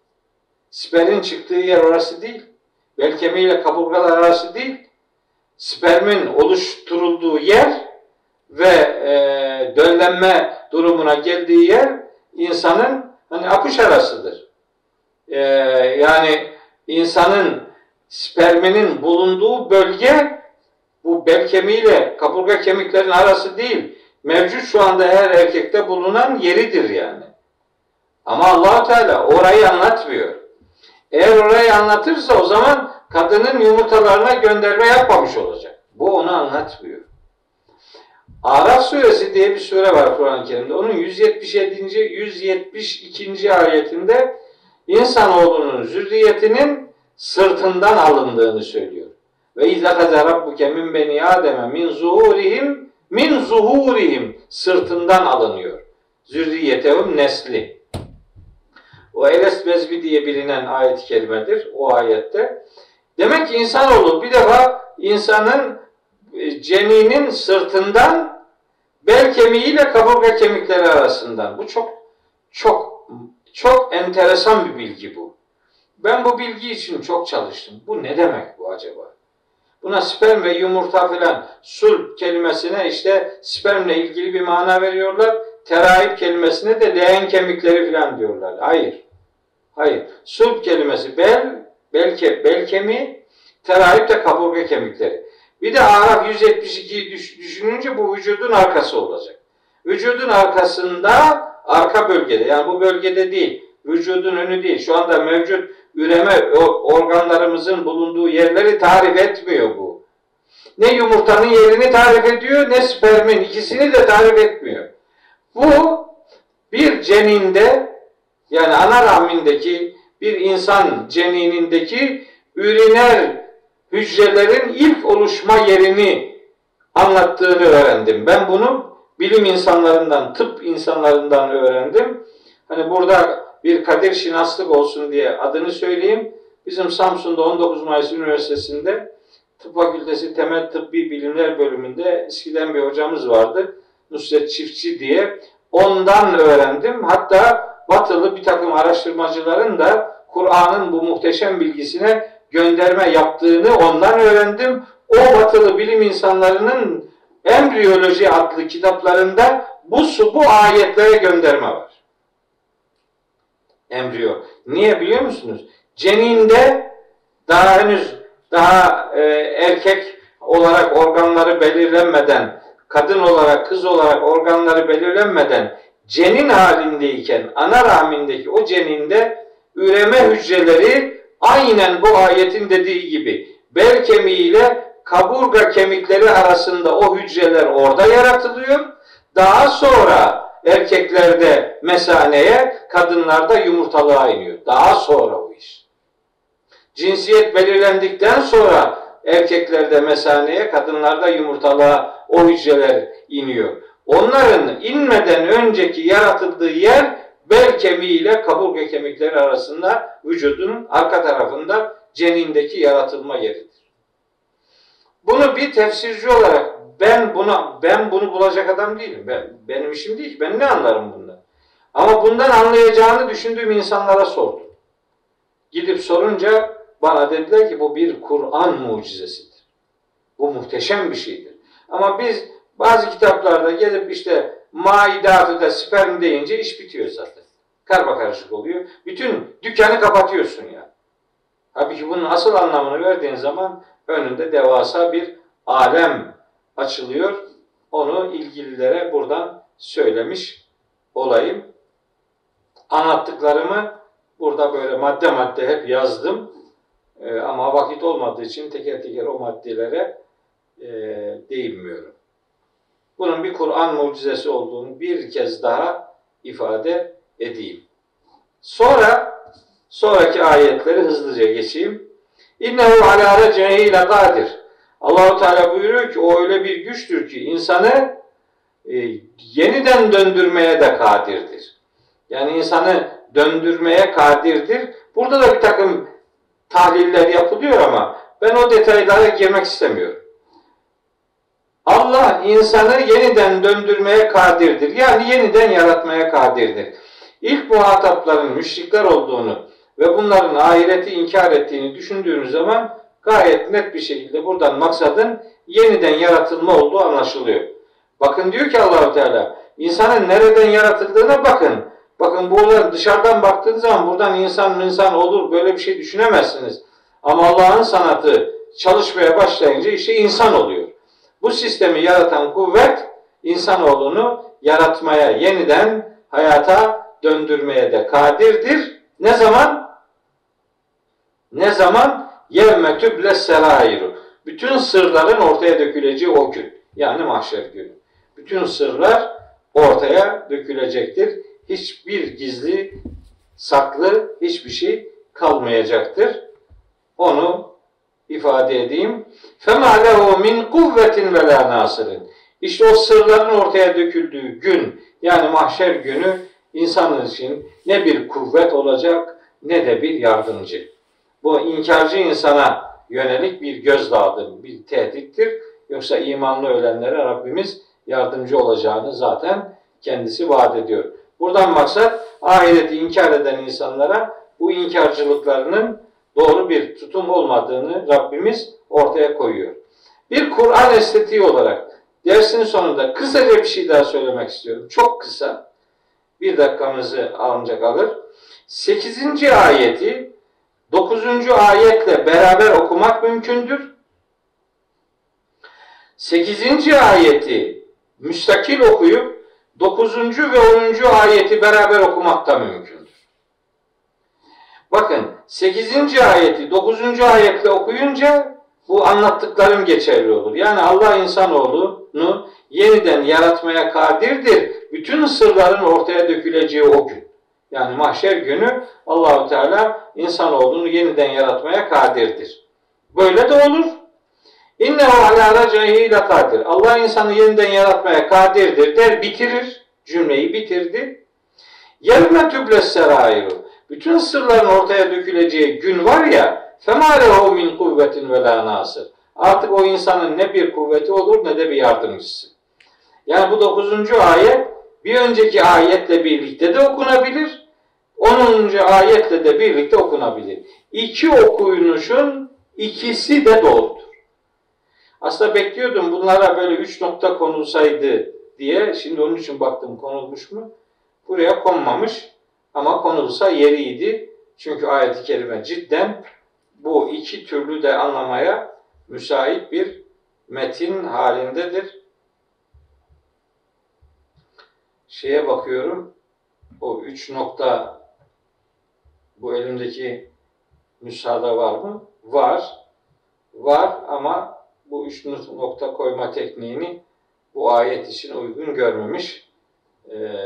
Spermin çıktığı yer orası değil. Bel kemiği ile kaburgalar arası değil. Spermin oluşturulduğu yer ve e, döllenme durumuna geldiği yer insanın hani akış arasıdır. E, yani insanın sperminin bulunduğu bölge bu bel kemiğiyle kaburga kemiklerin arası değil. Mevcut şu anda her erkekte bulunan yeridir yani. Ama allah Teala orayı anlatmıyor. Eğer orayı anlatırsa o zaman kadının yumurtalarına gönderme yapmamış olacak. Bu onu anlatmıyor. Araf suresi diye bir sure var Kur'an-ı Kerim'de. Onun 177. 172. ayetinde insanoğlunun zürriyetinin sırtından alındığını söylüyor. Ve izlakaze rabbuke min beni ademe min zuhurihim min zuhurihim sırtından alınıyor. Zürriyetehum nesli. O Eles Bezbi diye bilinen ayet-i kerimedir o ayette. Demek ki insanoğlu bir defa insanın e, ceninin sırtından bel kemiğiyle kaburga kemikleri arasından. Bu çok çok çok enteresan bir bilgi bu. Ben bu bilgi için çok çalıştım. Bu ne demek bu acaba? Buna sperm ve yumurta filan sul kelimesine işte spermle ilgili bir mana veriyorlar. Teraip kelimesine de leğen kemikleri filan diyorlar. Hayır. Hayır. Sulp kelimesi bel, bel, bel kemiği, teraip de kaburga kemikleri. Bir de Araf 172'yi düşününce bu vücudun arkası olacak. Vücudun arkasında arka bölgede yani bu bölgede değil, vücudun önü değil. Şu anda mevcut üreme organlarımızın bulunduğu yerleri tarif etmiyor bu. Ne yumurtanın yerini tarif ediyor ne spermin ikisini de tarif etmiyor. Bu bir ceninde yani ana rahmindeki bir insan ceninindeki üriner hücrelerin ilk oluşma yerini anlattığını öğrendim. Ben bunu bilim insanlarından, tıp insanlarından öğrendim. Hani burada bir kadir şinaslık olsun diye adını söyleyeyim. Bizim Samsun'da 19 Mayıs Üniversitesi'nde Tıp Fakültesi Temel Tıbbi Bilimler bölümünde eskiden bir hocamız vardı. Nusret Çiftçi diye. Ondan öğrendim. Hatta batılı bir takım araştırmacıların da Kur'an'ın bu muhteşem bilgisine gönderme yaptığını ondan öğrendim. O batılı bilim insanlarının embriyoloji adlı kitaplarında bu bu ayetlere gönderme var. Embriyo. Niye biliyor musunuz? Ceninde daha henüz daha e, erkek olarak organları belirlenmeden, kadın olarak, kız olarak organları belirlenmeden cenin halindeyken ana rahmindeki o ceninde üreme hücreleri aynen bu ayetin dediği gibi bel kemiğiyle kaburga kemikleri arasında o hücreler orada yaratılıyor. Daha sonra erkeklerde mesaneye, kadınlarda yumurtalığa iniyor. Daha sonra o iş. Cinsiyet belirlendikten sonra erkeklerde mesaneye, kadınlarda yumurtalığa o hücreler iniyor. Onların inmeden önceki yaratıldığı yer bel kemiği ile kaburga kemikleri arasında vücudun arka tarafında cenindeki yaratılma yeridir. Bunu bir tefsirci olarak ben buna ben bunu bulacak adam değilim. Ben, benim işim değil. Ben ne anlarım bundan? Ama bundan anlayacağını düşündüğüm insanlara sordum. Gidip sorunca bana dediler ki bu bir Kur'an mucizesidir. Bu muhteşem bir şeydir. Ama biz bazı kitaplarda gelip işte maidatı sperm deyince iş bitiyor zaten. Karma karışık oluyor. Bütün dükkanı kapatıyorsun ya. Halbuki bunun asıl anlamını verdiğin zaman önünde devasa bir alem açılıyor. Onu ilgililere buradan söylemiş olayım. Anlattıklarımı burada böyle madde madde hep yazdım. Ee, ama vakit olmadığı için teker teker o maddelere e, değinmiyorum. Bunun bir Kur'an mucizesi olduğunu bir kez daha ifade edeyim. Sonra sonraki ayetleri hızlıca geçeyim. İnnehu ala recehi kadir. Allahu Teala buyuruyor ki o öyle bir güçtür ki insanı e, yeniden döndürmeye de kadirdir. Yani insanı döndürmeye kadirdir. Burada da bir takım tahliller yapılıyor ama ben o detaylara girmek istemiyorum. Allah insanı yeniden döndürmeye kadirdir. Yani yeniden yaratmaya kadirdir. İlk muhatapların müşrikler olduğunu ve bunların ahireti inkar ettiğini düşündüğünüz zaman gayet net bir şekilde buradan maksadın yeniden yaratılma olduğu anlaşılıyor. Bakın diyor ki Allahu Teala insanın nereden yaratıldığına bakın. Bakın buralar dışarıdan baktığınız zaman buradan insan insan olur böyle bir şey düşünemezsiniz. Ama Allah'ın sanatı çalışmaya başlayınca işte insan oluyor. Bu sistemi yaratan kuvvet insanoğlunu yaratmaya, yeniden hayata döndürmeye de kadirdir. Ne zaman? Ne zaman? Yevme tüble serairu. Bütün sırların ortaya döküleceği o gün. Yani mahşer günü. Bütün sırlar ortaya dökülecektir. Hiçbir gizli, saklı hiçbir şey kalmayacaktır. Onu ifade edeyim. فَمَا لَهُ مِنْ قُوَّةٍ وَلَا نَاصِرٍ İşte o sırların ortaya döküldüğü gün, yani mahşer günü insanın için ne bir kuvvet olacak ne de bir yardımcı. Bu inkarcı insana yönelik bir gözdağıdır, bir tehdittir. Yoksa imanlı ölenlere Rabbimiz yardımcı olacağını zaten kendisi vaat ediyor. Buradan maksat ahireti inkar eden insanlara bu inkarcılıklarının doğru bir tutum olmadığını Rabbimiz ortaya koyuyor. Bir Kur'an estetiği olarak dersin sonunda kısaca bir şey daha söylemek istiyorum. Çok kısa. Bir dakikamızı ancak alır. 8. ayeti 9. ayetle beraber okumak mümkündür. 8. ayeti müstakil okuyup 9. ve 10. ayeti beraber okumak da mümkündür. Bakın 8. ayeti 9. ayetle okuyunca bu anlattıklarım geçerli olur. Yani Allah insanoğlunu yeniden yaratmaya kadirdir. Bütün sırların ortaya döküleceği o gün. Yani mahşer günü Allahu Teala insan olduğunu yeniden yaratmaya kadirdir. Böyle de olur. İnnehu ala racihi kadir. Allah insanı yeniden yaratmaya kadirdir der bitirir. Cümleyi bitirdi. Yevme tübles serairu. Bütün sırların ortaya döküleceği gün var ya fema lehu min kuvvetin ve la nasır. Artık o insanın ne bir kuvveti olur ne de bir yardımcısı. Yani bu dokuzuncu ayet bir önceki ayetle birlikte de okunabilir Onuncu ayetle de birlikte okunabilir. İki okuyuşun ikisi de doğrudur. Aslında bekliyordum bunlara böyle üç nokta konulsaydı diye. Şimdi onun için baktım konulmuş mu? Buraya konmamış. Ama konulsa yeriydi. Çünkü ayet-i kerime cidden bu iki türlü de anlamaya müsait bir metin halindedir. Şeye bakıyorum. O üç nokta bu elimdeki müsaade var mı? Var. Var ama bu üç nokta koyma tekniğini bu ayet için uygun görmemiş. Ee,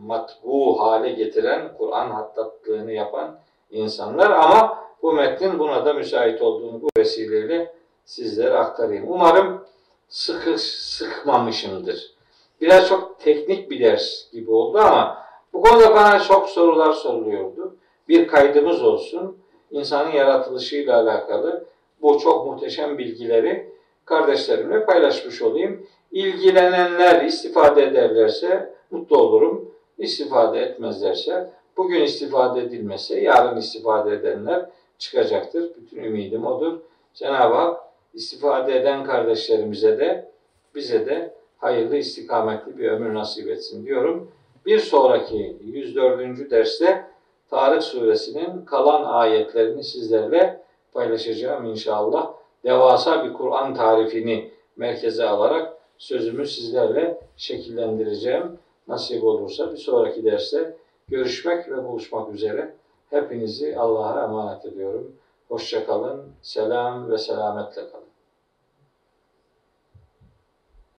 matbu hale getiren, Kur'an hattatlığını yapan insanlar ama bu metnin buna da müsait olduğunu bu vesileyle sizlere aktarayım. Umarım sıkı sıkmamışımdır. Biraz çok teknik bir ders gibi oldu ama bu konuda bana çok sorular soruluyordu. Bir kaydımız olsun. İnsanın yaratılışıyla alakalı bu çok muhteşem bilgileri kardeşlerimle paylaşmış olayım. İlgilenenler istifade ederlerse mutlu olurum istifade etmezlerse, bugün istifade edilmezse yarın istifade edenler çıkacaktır. Bütün ümidim odur. Cenab-ı Hak istifade eden kardeşlerimize de bize de hayırlı istikametli bir ömür nasip etsin diyorum. Bir sonraki 104. derste Tarık suresinin kalan ayetlerini sizlerle paylaşacağım inşallah. Devasa bir Kur'an tarifini merkeze alarak sözümü sizlerle şekillendireceğim. Nasip olursa bir sonraki derste görüşmek ve buluşmak üzere. Hepinizi Allah'a emanet ediyorum. Hoşça kalın. Selam ve selametle kalın.